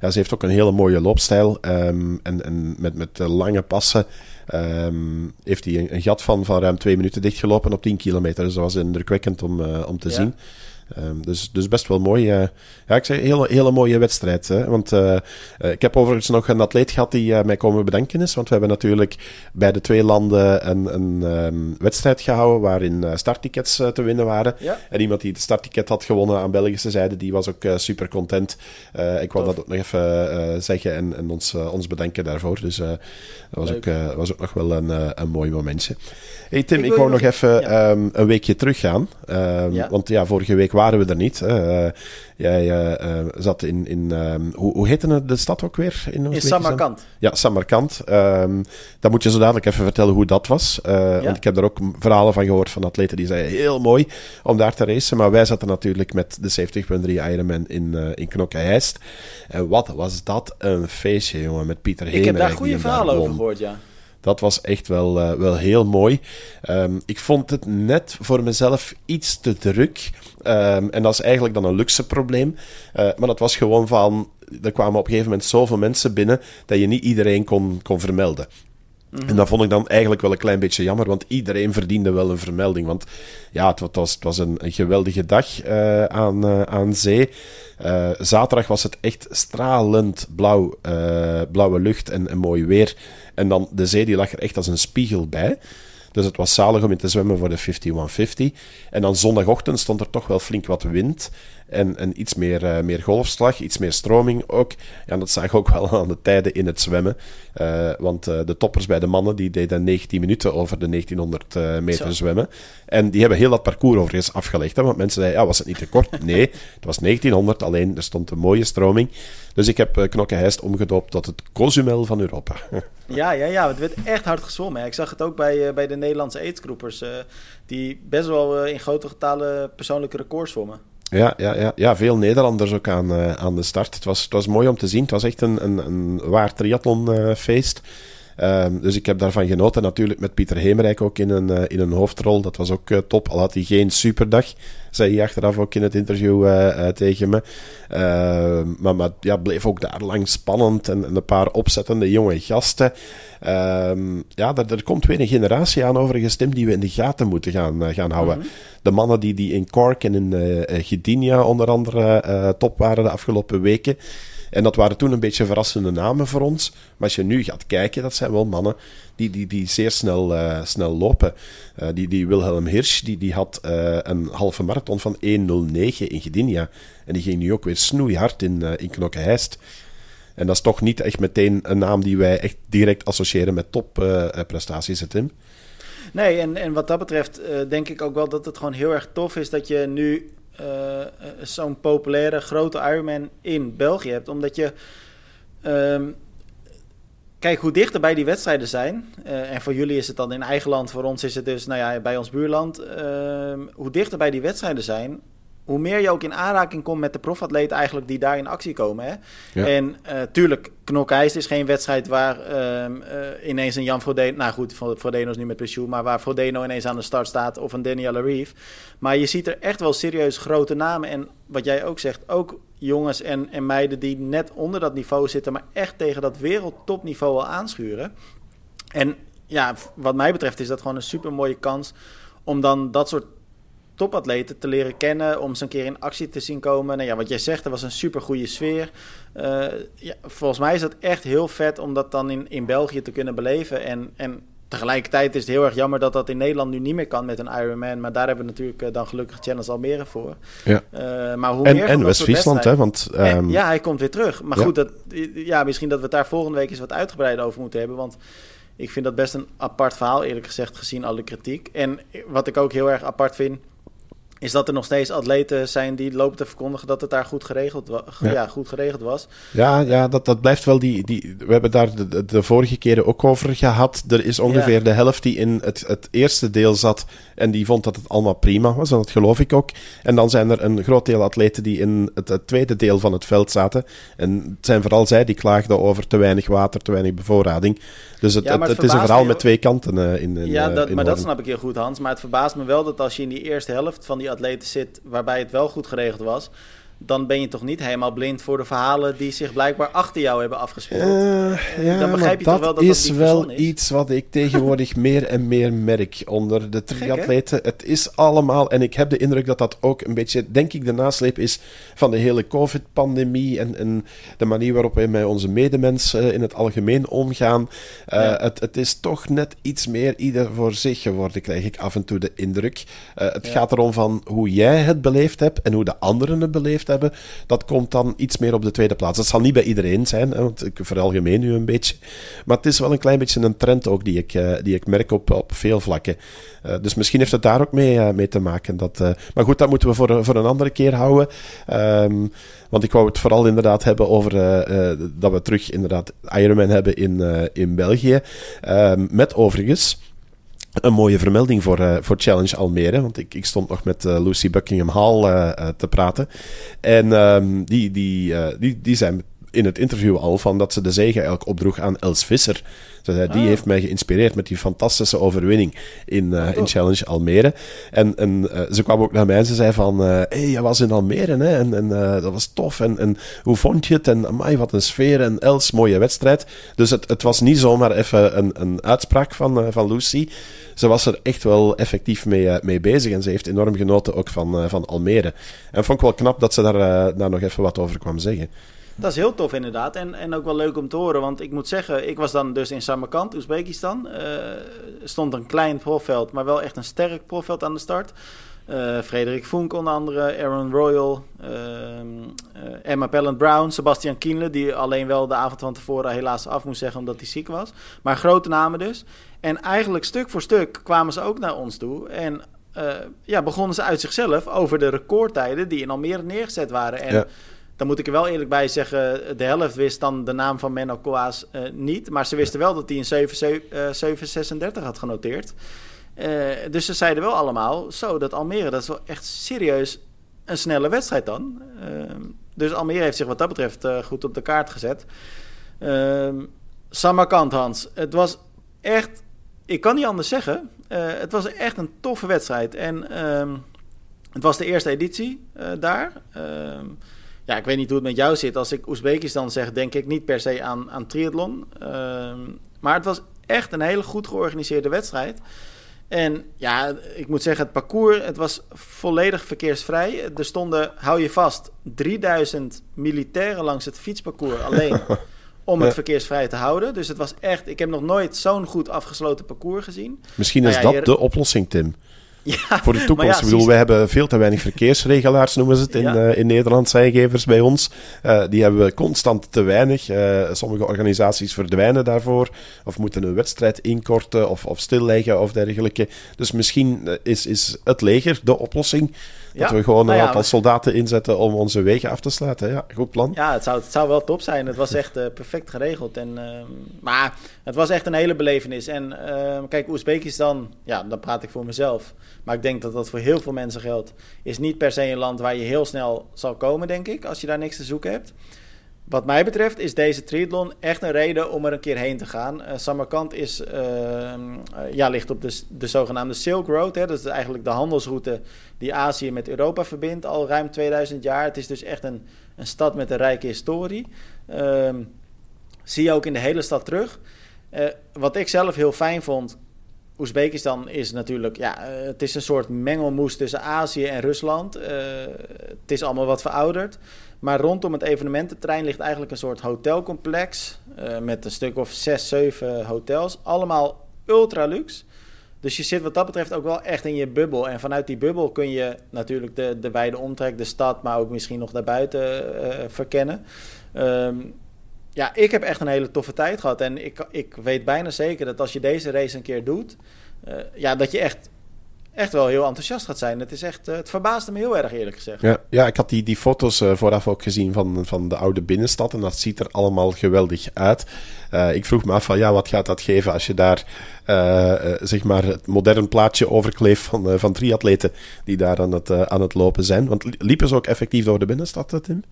ja, ze heeft ook een hele mooie loopstijl. Um, en en met, met lange passen um, heeft hij een, een, gat van, van ruim twee minuten dichtgelopen op 10 kilometer. Dus dat was indrukwekkend om, om te zien. Ehm, dus, dus best wel mooi. Uh, ja, ik zeg hele, hele mooie wedstrijd. Hè? Want uh, ik heb overigens nog een atleet gehad die mij komen bedenken is. Want we hebben natuurlijk bij de twee landen een, een um, wedstrijd gehouden waarin starttickets te winnen waren. Ja. En iemand die het startticket had gewonnen aan Belgische zijde, die was ook super content. ik wil dat ook nog even zeggen en, en ons, ons bedenken daarvoor. Dus dat was ook, was ook nog wel een, een mooi momentje. Hey Tim, ik, ik wou nog even ja. um, een weekje teruggaan. Ja. Want ja, vorige week waren we er niet. Uh, jij uh, zat in, in um, hoe, hoe heette de stad ook weer? In, in Samarkand. Ja, Samarkand. dan moet je zo dadelijk even vertellen hoe dat was. Ja. Want ik heb er ook verhalen van gehoord van atleten die zeiden heel mooi om daar te racen. Maar wij zaten natuurlijk met de 70.3 Ironman in, in Knokke-Heist. En wat was dat een feestje, jongen, met Pieter Hemer. Ik heb daar goede verhalen over gehoord, ja. Dat was echt wel, uh, wel heel mooi. Um, ik vond het net voor mezelf iets te druk. Um, en dat is eigenlijk dan een luxe probleem. Uh, maar dat was gewoon van. Er kwamen op een gegeven moment zoveel mensen binnen dat je niet iedereen kon, kon vermelden. Mhm. En dat vond ik dan eigenlijk wel een klein beetje jammer, want iedereen verdiende wel een vermelding. Want ja, het, het was, het was een, een geweldige dag uh, aan, uh, aan zee. Uh, zaterdag was het echt stralend blauw, blauwe lucht en, en mooi weer. En dan de zee die lag er echt als een spiegel bij. Dus het was zalig om in te zwemmen voor de 5150. En dan zondagochtend stond er toch wel flink wat wind. En, en iets meer, uh, meer golfslag, iets meer stroming ook. Ja, dat zag ik ook wel aan de tijden in het zwemmen. Uh, want uh, de toppers bij de mannen die deden 19 minuten over de 1900 meter Zo. zwemmen. En die hebben heel dat parcours overigens afgelegd. Hè, want mensen zeiden, ja, was het niet te kort? Nee, het was 1900, alleen er stond een mooie stroming. Dus ik heb Knokke-Heist omgedoopt tot het Cozumel van Europa. ja, ja, ja, het werd echt hard gezwommen. Ik zag het ook bij, bij de Nederlandse aidsgroepers, die best wel in grote getalen persoonlijke records zwommen. Ja, ja, ja, ja, veel Nederlanders ook aan, aan de start. Het was, het was mooi om te zien. Het was echt een, een, een waar triathlonfeest. Um, dus ik heb daarvan genoten. Natuurlijk met Pieter Hemerijk ook in een, uh, in een hoofdrol. Dat was ook top. Al had hij geen superdag, zei hij achteraf ook in het interview uh, tegen me. Ehm, maar maar ja, bleef ook daar lang spannend. En, en een paar opzettende jonge gasten. Um, ja, er, er, komt weer een generatie aan overigens, Tim, die we in de gaten moeten gaan, gaan houden. Mm -hmm. De mannen die, die in Cork en in Gdynia onder andere top waren de afgelopen weken. En dat waren toen een beetje verrassende namen voor ons. Maar als je nu gaat kijken, dat zijn wel mannen die, die, die zeer snel, uh, snel lopen. Uh, die, die Wilhelm Hirsch die, die had uh, een halve marathon van 1.09 in Gdynia. En die ging nu ook weer snoeihard in, in Knokke-Heist. En dat is toch niet echt meteen een naam die wij echt direct associëren met topprestaties, Tim? Nee, en, en wat dat betreft denk ik ook wel dat het gewoon heel erg tof is dat je nu zo'n populaire grote Ironman in België hebt. Omdat je. Um, kijk, hoe dichter bij die wedstrijden zijn. Uh, en voor jullie is het dan in eigen land. Voor ons is het dus nou ja, bij ons buurland. Uh, hoe dichter bij die wedstrijden zijn hoe meer je ook in aanraking komt met de profatleten eigenlijk die daar in actie komen. Hè? Ja. En uh, tuurlijk, Knokijs is geen wedstrijd waar uh, uh, ineens een Jan Frodeno... Nou goed, Frodeno is nu met pensioen, maar waar Frodeno ineens aan de start staat of een Daniel Reeve. Maar je ziet er echt wel serieus grote namen. En wat jij ook zegt, ook jongens en, en meiden die net onder dat niveau zitten... maar echt tegen dat wereldtopniveau al aanschuren. En ja, wat mij betreft is dat gewoon een super mooie kans om dan dat soort topatleten te leren kennen, om ze een keer in actie te zien komen. Nou ja, wat jij zegt, er was een super goede sfeer. Uh, ja, volgens mij is dat echt heel vet om dat dan in, in België te kunnen beleven. En, en tegelijkertijd is het heel erg jammer dat dat in Nederland nu niet meer kan met een Ironman. Maar daar hebben we natuurlijk uh, dan gelukkig Challenge Almere voor. Ja. Uh, maar hoe en meer en West-Friesland, hè? Want, um... en, ja, hij komt weer terug. Maar ja. goed, dat, ja, misschien dat we het daar volgende week eens wat uitgebreider over moeten hebben. Want ik vind dat best een apart verhaal, eerlijk gezegd, gezien alle kritiek. En wat ik ook heel erg apart vind is dat er nog steeds atleten zijn die lopen te verkondigen dat het daar goed geregeld, wa ja. ja. goed geregeld was. Ja, ja dat, dat blijft wel die, die. We hebben daar de, de vorige keren ook over gehad. Er is ongeveer ja. de helft die in het, het eerste deel zat en die vond dat het allemaal prima was. En dat geloof ik ook. En dan zijn er een groot deel atleten die in het, het tweede deel van het veld zaten. En het zijn vooral zij die klaagden over te weinig water, te weinig bevoorrading. Dus het, ja, het, het is een verhaal met twee kanten uh, in, in. Ja, dat, in maar dat snap ik heel goed, Hans. Maar het verbaast me wel dat als je in die eerste helft van die atleten zit waarbij het wel goed geregeld was, dan ben je toch niet helemaal blind voor de verhalen die zich blijkbaar achter jou hebben afgespeeld. Uh, ja, dan begrijp je toch wel dat is dat wel is. iets wat ik tegenwoordig meer en meer merk onder de triatleten. Het is allemaal, en ik heb de indruk dat dat ook een beetje, denk ik, de nasleep is van de hele COVID-pandemie en, en, de manier waarop wij met onze medemensen in het algemeen omgaan. Uh, het, het, is toch net iets meer ieder voor zich geworden, krijg ik af en toe de indruk. Uh, het gaat erom van hoe jij het beleefd hebt en hoe de anderen het beleefd hebben hebben, dat komt dan iets meer op de tweede plaats. Dat zal niet bij iedereen zijn, hè, want ik veralgemeen nu een beetje. Maar het is wel een klein beetje een trend ook die ik, uh, die ik merk op, op veel vlakken. Uh, dus misschien heeft het daar ook mee, uh, mee te maken. Dat, maar goed, dat moeten we voor, voor een andere keer houden. Um, want ik wou het vooral inderdaad hebben over dat we terug inderdaad Ironman hebben in, in België. Um, met overigens een mooie vermelding voor, uh, voor Challenge Almere. Want ik, ik stond nog met uh, Lucy Buckingham Hall uh, te praten. En um, die, die, die, die zijn in het interview al van dat ze de zege eigenlijk opdroeg aan Els Visser. Ze zei, die ah. heeft mij geïnspireerd met die fantastische overwinning in, uh, in Challenge Almere. En, en uh, ze kwam ook naar mij en ze zei van, hé, hey, je was in Almere hè? en, en dat was tof. En, en hoe vond je het? En amai, wat een sfeer. En Els, mooie wedstrijd. Dus het, het was niet zomaar even een, een uitspraak van, van Lucy ze was er echt wel effectief mee, mee bezig. En ze heeft enorm genoten ook van, van Almere. En vond ik wel knap dat ze daar, daar nog even wat over kwam zeggen. Dat is heel tof inderdaad. En, en ook wel leuk om te horen. Want ik moet zeggen, ik was dan dus in Samarkand, Oezbekistan. Er stond een klein profveld, maar wel echt een sterk profveld aan de start. Uh, Frederik Vonk onder andere, Aaron Royal, uh, uh, Emma Pellant Brown, Sebastian Kienle, die alleen wel de avond van tevoren helaas af moest zeggen omdat hij ziek was. Maar grote namen dus. En eigenlijk stuk voor stuk kwamen ze ook naar ons toe. En ja, begonnen ze uit zichzelf over de recordtijden die in Almere neergezet waren. En dan moet ik er wel eerlijk bij zeggen, de helft wist dan de naam van Menno Koas niet. Maar ze wisten wel dat hij een 7.36 had genoteerd. Uh, dus ze zeiden wel allemaal, zo, dat Almere, dat is wel echt serieus een snelle wedstrijd dan. Uh, dus Almere heeft zich wat dat betreft uh, goed op de kaart gezet. Ehm, Samarkand, Hans. Het was echt, ik kan niet anders zeggen, het was echt een toffe wedstrijd. En ehm, het was de eerste editie daar. Ehm, ja, ik weet niet hoe het met jou zit. Als ik Oezbekistan zeg, denk ik niet per se aan, aan triathlon. maar het was echt een hele goed georganiseerde wedstrijd. En ja, ik moet zeggen, het parcours, het was volledig verkeersvrij. Er stonden, hou je vast, 3000 militairen langs het fietsparcours alleen om het verkeersvrij te houden. Dus het was echt, ik heb nog nooit zo'n goed afgesloten parcours gezien. Misschien is nou dat de oplossing, Tim. Ja, voor de toekomst. ik bedoel, we hebben veel te weinig verkeersregelaars, noemen ze het in, uh, in Nederland, zijgevers bij ons. Uh, die hebben we constant te weinig. Uh, sommige organisaties verdwijnen daarvoor, of moeten een wedstrijd inkorten of, of stilleggen of dergelijke. Dus misschien is, is het leger de oplossing. Dat we gewoon nou een aantal soldaten inzetten om onze wegen af te sluiten. Ja, goed plan. Ja, het zou, het zou wel top zijn. Het was echt perfect geregeld. En, maar het was echt een hele belevenis. En kijk, Oezbekistan, ja, dan praat ik voor mezelf. Maar ik denk dat dat voor heel veel mensen geldt. Is niet per se een land waar je heel snel zal komen, denk ik, als je daar niks te zoeken hebt. Wat mij betreft is deze triathlon echt een reden om er een keer heen te gaan. Uh, Samarkand is, uh, ja, ligt op de, de zogenaamde Silk Road. Hè. Dat is eigenlijk de handelsroute die Azië met Europa verbindt al ruim 2000 jaar. Het is dus echt een, een stad met een rijke historie. Uh, zie je ook in de hele stad terug. Uh, wat ik zelf heel fijn vond, Oezbekistan is natuurlijk, ja, het is een soort mengelmoes tussen Azië en Rusland. Het is allemaal wat verouderd. Maar rondom het evenemententerrein ligt eigenlijk een soort hotelcomplex. Uh, met een stuk of zes, zeven hotels. Allemaal ultra luxe. Dus je zit wat dat betreft ook wel echt in je bubbel. En vanuit die bubbel kun je natuurlijk de, de wijde omtrek, de stad, maar ook misschien nog daarbuiten verkennen. Um, ja, ik heb echt een hele toffe tijd gehad. En ik, ik weet bijna zeker dat als je deze race een keer doet, uh, ja, dat je echt, echt wel heel enthousiast gaat zijn. Het, is echt, uh, het verbaasde me heel erg, eerlijk gezegd. Ja, ja ik had die, die foto's uh, vooraf ook gezien van, van de oude binnenstad. En dat ziet er allemaal geweldig uit. ik vroeg me af van, ja, wat gaat dat geven als je daar, zeg maar, het modern plaatje overkleeft van, van triatleten die daar aan het, aan het lopen zijn. Want liepen ze ook effectief door de binnenstad, Tim?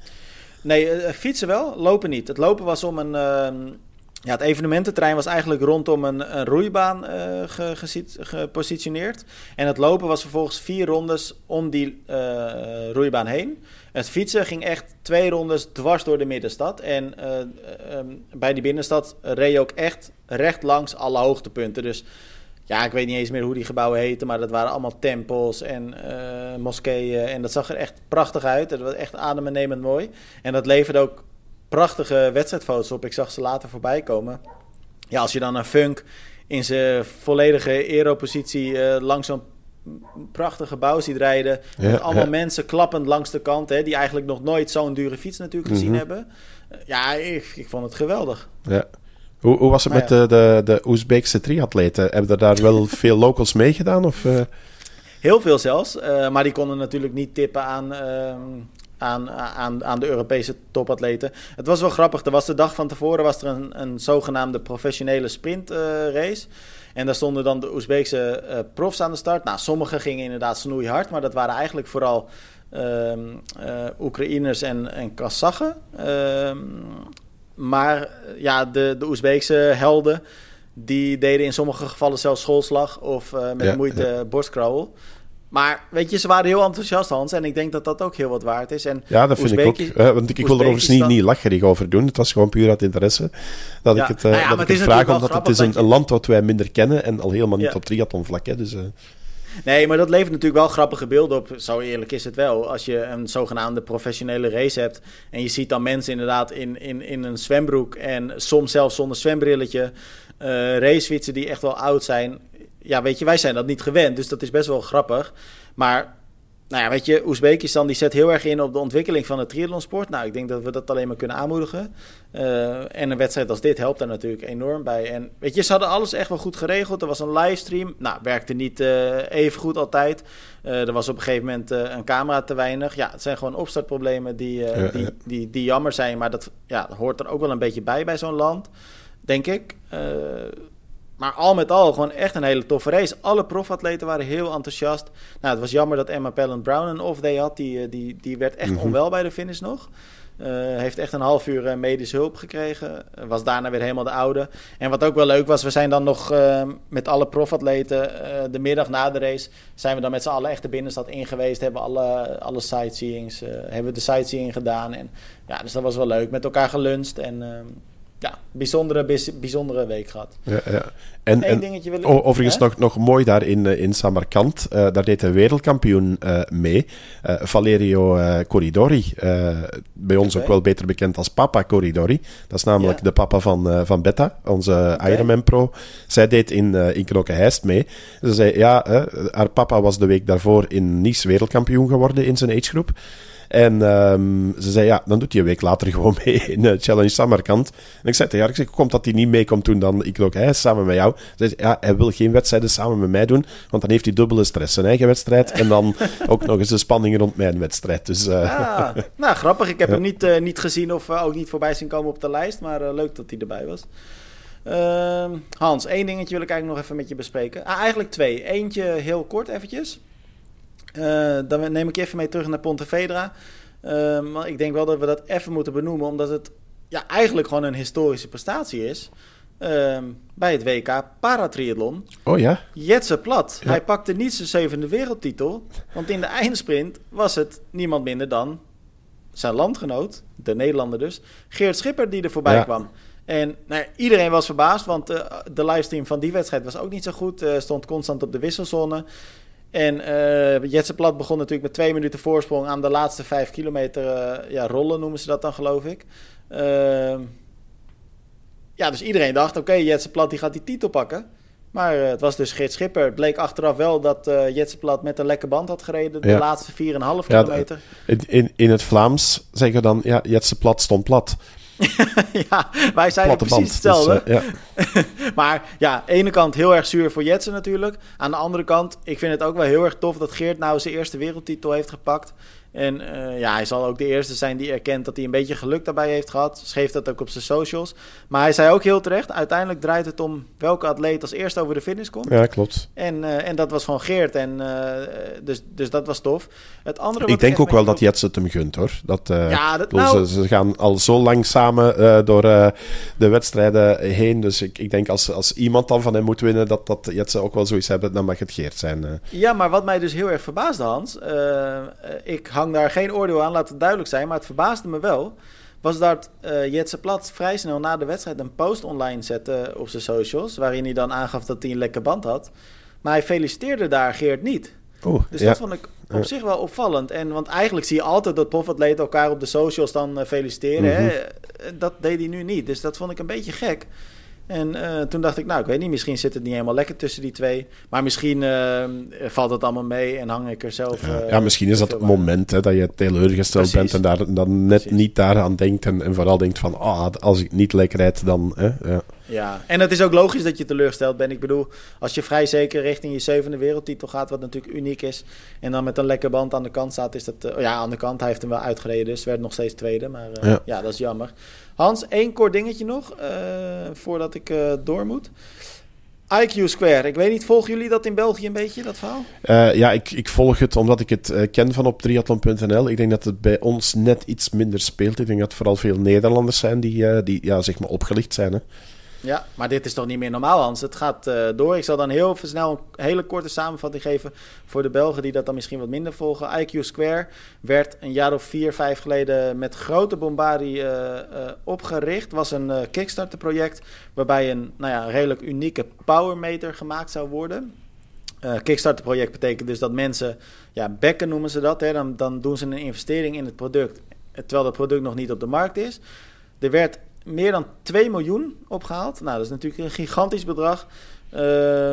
Nee, fietsen wel, lopen niet. Het lopen was om een, uh, Ja, het evenemententerrein was eigenlijk rondom een, een roeibaan uh, gepositioneerd. En het lopen was vervolgens vier rondes om die uh, roeibaan heen. Het fietsen ging echt twee rondes dwars door de middenstad. En uh, um, bij die binnenstad reed je ook echt recht langs alle hoogtepunten. Dus ja, ik weet niet eens meer hoe die gebouwen heten, maar dat waren allemaal tempels en moskeeën. En dat zag er echt prachtig uit. Het was echt adembenemend mooi. En dat leverde ook prachtige wedstrijdfoto's op. Ik zag ze later voorbij komen. Ja, als je dan een Funk in zijn volledige aeropositie uh, langs zo'n prachtig gebouw ziet rijden. met allemaal mensen klappend langs de kant. Hè, die eigenlijk nog nooit zo'n dure fiets natuurlijk gezien mhm. hebben. ja, ik, ik vond het geweldig. Ja. Hoe, hoe was het met de, de, de Oezbeekse triatleten? Hebben er daar wel veel locals meegedaan? Of, uh... Heel veel zelfs. Uh, maar die konden natuurlijk niet tippen aan, uh, aan, aan, aan de Europese topatleten. Het was wel grappig. Er was de dag van tevoren was er een, een zogenaamde professionele sprintrace. Uh, en daar stonden dan de Oezbeekse uh, profs aan de start. Nou, sommige gingen inderdaad snoeihard, maar dat waren eigenlijk vooral uh, Oekraïners en, en Kazachen. Ehm, maar ja, de, de Oezbeekse helden, die deden in sommige gevallen zelfs schoolslag of met moeite ja. Maar weet je, ze waren heel enthousiast, Hans. En ik denk dat dat ook heel wat waard is. En ja, dat vind ik ook. Uh, want ik, ik wil er overigens niet, niet lacherig over doen. Het was gewoon puur uit interesse dat ik het, uh, nou ja, dat ik het vraag. Omdat het is een, land wat wij minder kennen. En al helemaal niet ja. op triathlonvlak. Hè, dus, uh... Nee, maar dat levert natuurlijk wel grappige beelden op. Zo eerlijk is het wel. Als je een zogenaamde professionele race hebt. En je ziet dan mensen inderdaad in, in, in een zwembroek. En soms zelfs zonder zwembrilletje. racefietsen die echt wel oud zijn ja, weet je, wij zijn dat niet gewend. Dus dat is best wel grappig. Maar nou ja, weet je, Oezbekistan die zet heel erg in op de ontwikkeling van het triathlonsport. Nou, ik denk dat we dat alleen maar kunnen aanmoedigen. Uh, en een wedstrijd als dit helpt daar natuurlijk enorm bij. En weet je, ze hadden alles echt wel goed geregeld. Er was een livestream. Nou, werkte niet uh, even goed altijd. Uh, er was op een gegeven moment een camera te weinig. Ja, het zijn gewoon opstartproblemen die, die, die, die, jammer zijn. Maar dat ja, hoort er ook wel een beetje bij bij zo'n land, denk ik. Maar al met al gewoon echt een hele toffe race. Alle profatleten waren heel enthousiast. Nou, het was jammer dat Emma Pellen Brown een off-day had. Die, eh, die, die werd echt mm -hmm. onwel bij de finish nog. Uh, heeft echt een half uur uh, medische hulp gekregen. Uh, was daarna weer helemaal de oude. En wat ook wel leuk was, we zijn dan nog met alle profatleten de middag na de race... zijn we dan met z'n allen echt de binnenstad in geweest. Hebben alle, alle sightseeings, hebben de sightseeing gedaan. En, ja, dus dat was wel leuk. Met elkaar geluncht en ehm, ja, bijzondere, bijzondere week gehad. Ja, ja. En, en dingetje wil ik, overigens nog, nog mooi daar in, eh, in Samarkand, uh, daar deed een wereldkampioen uh, mee, uh, Valerio Corridori. bij ons okay. ook wel beter bekend als Papa Corridori. Dat is namelijk ja. de papa van, van Betta, onze okay. Ironman Pro. Zij deed in, in Knokke-Heist mee. Ze zei, ja, haar papa was de week daarvoor in Nice wereldkampioen geworden in zijn agegroep. En um, ze zei, ja, dan doet hij een week later gewoon mee in uh, Challenge Samarkand. En ik zei tegen haar, ik zeg, komt dat hij niet mee komt doen dan ik ook, hij samen met jou. Ze zei, ja, hij wil geen wedstrijden samen met mij doen, want dan heeft hij dubbele stress. Zijn eigen wedstrijd en dan ook nog eens de spanning rond mijn wedstrijd. Dus, uh, ja, nou, grappig. Ik heb ja. hem niet, uh, niet gezien of ook niet voorbij zien komen op de lijst, maar leuk dat hij erbij was. Uh, Hans, één dingetje wil ik eigenlijk nog even met je bespreken. Ah, eigenlijk twee. Eentje heel kort eventjes. Uh, dan neem ik je even mee terug naar Pontevedra. Uh, maar ik denk wel dat we dat even moeten benoemen, omdat het ja, eigenlijk gewoon een historische prestatie is. Uh, bij het WK Paratriathlon. Oh ja? Jetse Plat. Ja. Hij pakte niet zijn zevende wereldtitel. Want in de eindsprint was het niemand minder dan zijn landgenoot, de Nederlander dus, Geert Schipper, die er voorbij ja. kwam. En nou, iedereen was verbaasd, want uh, de livestream van die wedstrijd was ook niet zo goed. Uh, stond constant op de wisselzone. En uh, Jetse Plat begon natuurlijk met twee minuten voorsprong aan de laatste vijf kilometer. Uh, ja, rollen noemen ze dat dan, geloof ik. Uh, ja, dus iedereen dacht, oké, okay, Jetse Plat die gaat die titel pakken. Maar uh, het was dus Geert Schipper. Het bleek achteraf wel dat uh, Jetse Plat met een lekke band had gereden. De ja. laatste 4,5 kilometer. Ja, in, in het Vlaams zeggen dan, ja, Jetse Plat stond plat. ja, wij zijn precies band, hetzelfde. Dus, uh, ja. maar ja, aan de ene kant heel erg zuur voor Jetsen natuurlijk. Aan de andere kant, ik vind het ook wel heel erg tof dat Geert nou zijn eerste wereldtitel heeft gepakt. En uh, ja, hij zal ook de eerste zijn die erkent dat hij een beetje geluk daarbij heeft gehad. Schreef dat ook op zijn socials. Maar hij zei ook heel terecht, uiteindelijk draait het om welke atleet als eerste over de finish komt. Ja, klopt. En, uh, en dat was gewoon Geert. En, uh, dus, dus dat was tof. Het andere ik denk ook wel dat Jets het hem gunt, hoor. Dat, ja, dat, nou... ze, ze, gaan al zo lang samen door de wedstrijden heen. Dus ik, ik denk als, als iemand dan van hem moet winnen, dat, dat Jets ook wel zoiets hebben, dan mag het Geert zijn. Ja, maar wat mij dus heel erg verbaasde, Hans. ik hang daar geen oordeel aan, laat het duidelijk zijn. Maar het verbaasde me wel. Was dat uh, Jetse Plat vrij snel na de wedstrijd een post online zette op zijn socials. Waarin hij dan aangaf dat hij een lekker band had. Maar hij feliciteerde daar Geert niet. Oeh, dus dat vond ik op zich wel opvallend. En, want eigenlijk zie je altijd dat profatleten elkaar op de socials dan uh, feliciteren. hè? Mhm. Dat deed hij nu niet. Dus dat vond ik een beetje gek. En uh, toen dacht ik, nou, ik weet niet, misschien zit het niet helemaal lekker tussen die twee. Maar misschien uh, valt het allemaal mee en hang ik er zelf. Ja, uh, ja misschien is dat het moment hè, dat je teleurgesteld bent en daar dan net Precies. niet daaraan denkt. En, en, vooral denkt van, ah, oh, als ik niet lekker rijd, dan. Hè, ja. Ja, en het is ook logisch dat je teleurgesteld bent. Ik bedoel, als je vrij zeker richting je zevende wereldtitel gaat, wat natuurlijk uniek is, en dan met een lekker band aan de kant staat, is dat... Uh, ja, aan de kant, hij heeft hem wel uitgereden, dus werd nog steeds tweede. Maar uh, ja. ja. dat is jammer. Hans, één kort dingetje nog, uh, voordat ik door moet. IQ Square. Ik weet niet, volgen jullie dat in België een beetje, dat verhaal? Uh, ja, ik, ik volg het omdat ik het uh, ken van op triathlon.nl. Ik denk dat het bij ons net iets minder speelt. Ik denk dat het vooral veel Nederlanders zijn die, uh, die ja, zeg maar opgelicht zijn. Hè. Ja, maar dit is toch niet meer normaal, Hans? Het gaat uh, door. Ik zal dan heel snel een hele korte samenvatting geven voor de Belgen die dat dan misschien wat minder volgen. IQ Square werd een jaar of vier, vijf geleden met grote bombardie uh, uh, opgericht. Was een Kickstarter-project waarbij een nou ja, redelijk unieke powermeter gemaakt zou worden. Kickstarter-project betekent dus dat mensen, ja, bekken noemen ze dat. Hè, dan, dan doen ze een investering in het product, terwijl het product nog niet op de markt is. Er werd meer dan 2 miljoen opgehaald. Nou, dat is natuurlijk een gigantisch bedrag. Uh,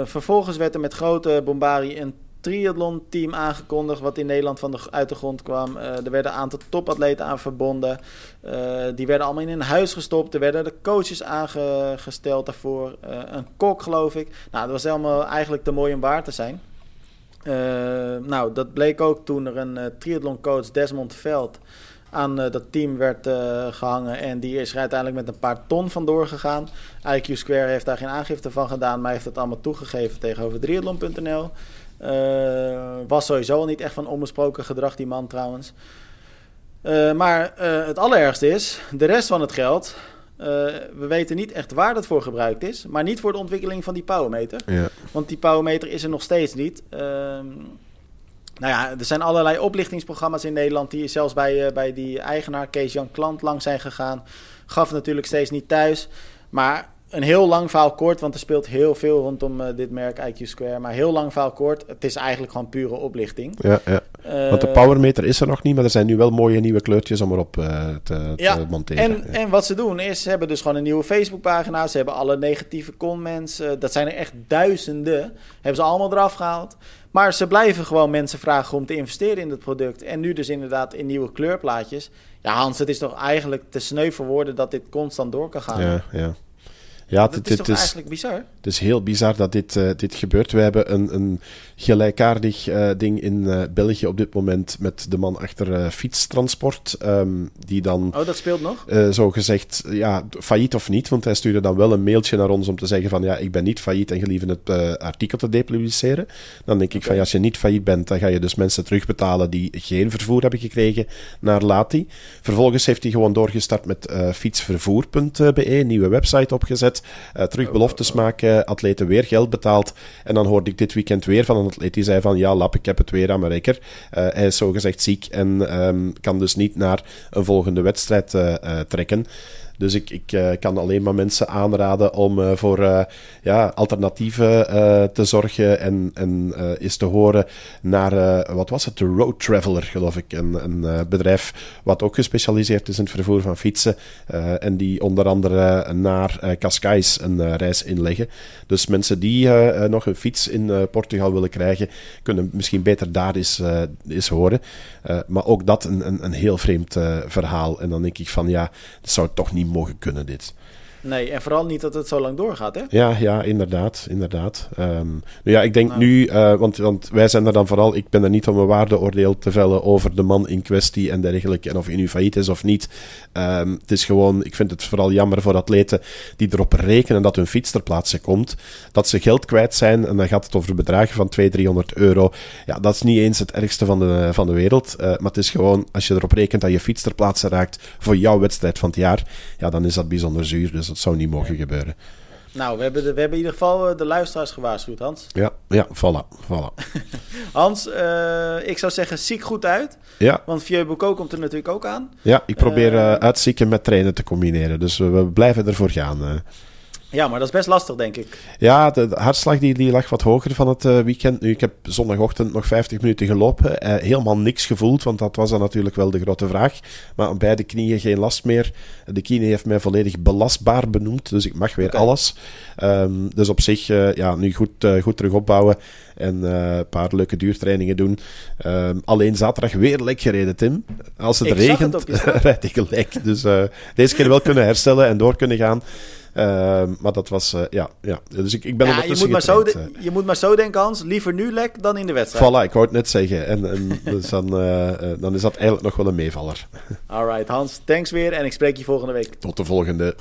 vervolgens werd er met grote bombardie een triathlon-team aangekondigd... wat in Nederland van de, uit de grond kwam. Uh, er werden een aantal topatleten aan verbonden. Uh, die werden allemaal in een huis gestopt. Er werden de coaches aangesteld daarvoor. een kok, geloof ik. Nou, dat was helemaal eigenlijk te mooi om waar te zijn. nou, dat bleek ook toen er een triathlon-coach, Desmond Veld aan uh, dat team werd uh, gehangen. En die is er uiteindelijk met een paar ton vandoor gegaan. IQ Square heeft daar geen aangifte van gedaan, maar heeft het allemaal toegegeven tegenover triathlon.nl. Uh, eh, was sowieso al niet echt van onbesproken gedrag, die man trouwens. maar het allerergste is, de rest van het geld we weten niet echt waar dat voor gebruikt is, maar niet voor de ontwikkeling van die powermeter. Ja. Want die powermeter is er nog steeds niet. Nou ja, er zijn allerlei oplichtingsprogramma's in Nederland die zelfs bij, uh, bij die eigenaar Kees-Jan Klant lang zijn gegaan. Gaf natuurlijk steeds niet thuis. Maar een heel lang verhaal kort, want er speelt heel veel rondom uh, dit merk IQ Square. Maar heel lang verhaal kort, het is eigenlijk gewoon pure oplichting. Ja, ja. Uh, want de powermeter is er nog niet, maar er zijn nu wel mooie nieuwe kleurtjes om erop uh, te, ja, te monteren. En, ja. en wat ze doen is, ze hebben dus gewoon een nieuwe Facebookpagina. Ze hebben alle negatieve comments, dat zijn er echt duizenden. Hebben ze allemaal eraf gehaald. Maar ze blijven gewoon mensen vragen om te investeren in het product. En nu dus inderdaad in nieuwe kleurplaatjes. Ja, Hans, het is toch eigenlijk te sneu voor woorden dat dit constant door kan gaan. Ja, ja. Ja, dat is toch is, eigenlijk bizar? Het is heel bizar dat dit, uh, dit gebeurt. We hebben een, een gelijkaardig uh, ding in uh, België op dit moment met de man achter fietstransport. Um, die dan... Oh, dat speelt nog? zo gezegd, ja, failliet of niet. Want hij stuurde dan wel een mailtje naar ons om te zeggen van ja, ik ben niet failliet en gelieve het artikel te depubliceren. Dan denk ik okay. van ja, als je niet failliet bent, dan ga je dus mensen terugbetalen die geen vervoer hebben gekregen naar Lati. Vervolgens heeft hij gewoon doorgestart met fietsvervoer.be, nieuwe website opgezet. Uh, terug beloftes maken, atleten weer geld betaald. En dan hoorde ik dit weekend weer van een atleet die zei van ja, lap, ik heb het weer aan mijn rekker. Uh, hij is zogezegd ziek en um, kan dus niet naar een volgende wedstrijd uh, trekken. Dus ik, ik uh, kan alleen maar mensen aanraden om uh, voor uh, ja, alternatieven te zorgen en, en eens te horen naar, wat was het, de Road Traveler, geloof ik. Een, een bedrijf wat ook gespecialiseerd is in het vervoer van fietsen en die onder andere naar Cascais een reis inleggen. Dus mensen die nog een fiets in Portugal willen krijgen, kunnen misschien beter daar eens, eens horen. maar ook dat een, een, een heel vreemd verhaal. En dan denk ik van ja, dat zou toch niet mogen kunnen, dit. Nee, en vooral niet dat het zo lang doorgaat, hè? Ja, ja inderdaad. inderdaad. Um, nou ja, ik denk nou. nu, uh, want, want wij zijn er dan vooral, ik ben er niet om een waardeoordeel te vellen over de man in kwestie en dergelijke, en of hij nu failliet is of niet. Um, het is gewoon, ik vind het vooral jammer voor atleten die erop rekenen dat hun fiets ter plaatse komt, dat ze geld kwijt zijn, en dan gaat het over bedragen van 200, 300 euro. Ja, dat is niet eens het ergste van de, van de wereld, uh, maar het is gewoon, als je erop rekent dat je fiets ter plaatse raakt voor jouw wedstrijd van het jaar, ja, dan is dat bijzonder zuur, dus dat zou niet mogen gebeuren. Nou, we hebben, de, we hebben in ieder geval eh, de luisteraars gewaarschuwd, Hans. Ja, ja voilà. voilà. Hans, uh, ik zou zeggen, ziek goed uit. Ja. Want Vieux komt er natuurlijk ook aan. Ja, ik probeer uh, uitzieken met trainen te combineren. Dus we, we blijven ervoor gaan. Ja, maar dat is best lastig, denk ik. Ja, de, hartslag die, die lag wat hoger van het uh, weekend. Nu, ik heb zondagochtend nog 50 minuten gelopen. Uh, helemaal niks gevoeld, want dat was dan natuurlijk wel de grote vraag. Maar aan beide knieën geen last meer. De knie heeft mij volledig belastbaar benoemd, dus ik mag weer okay. alles. Um, dus op zich, uh, ja, nu goed, goed terug opbouwen en een paar leuke duurtrainingen doen. Um, alleen zaterdag weer lek gereden, Tim. Als het ik regent, rijd ik lek. Dus deze keer wel kunnen herstellen en door kunnen gaan. Uh, maar dat was, uh, ja, ja. Dus ik, ik ben ja, je moet, maar zo de, je moet maar zo denken, Hans. Liever nu lek dan in de wedstrijd. Voilà, ik wou het net zeggen. En, en dus dan, uh, dan is dat eigenlijk nog wel een meevaller. Alright, Hans. Thanks weer en ik spreek je volgende week. Tot de volgende.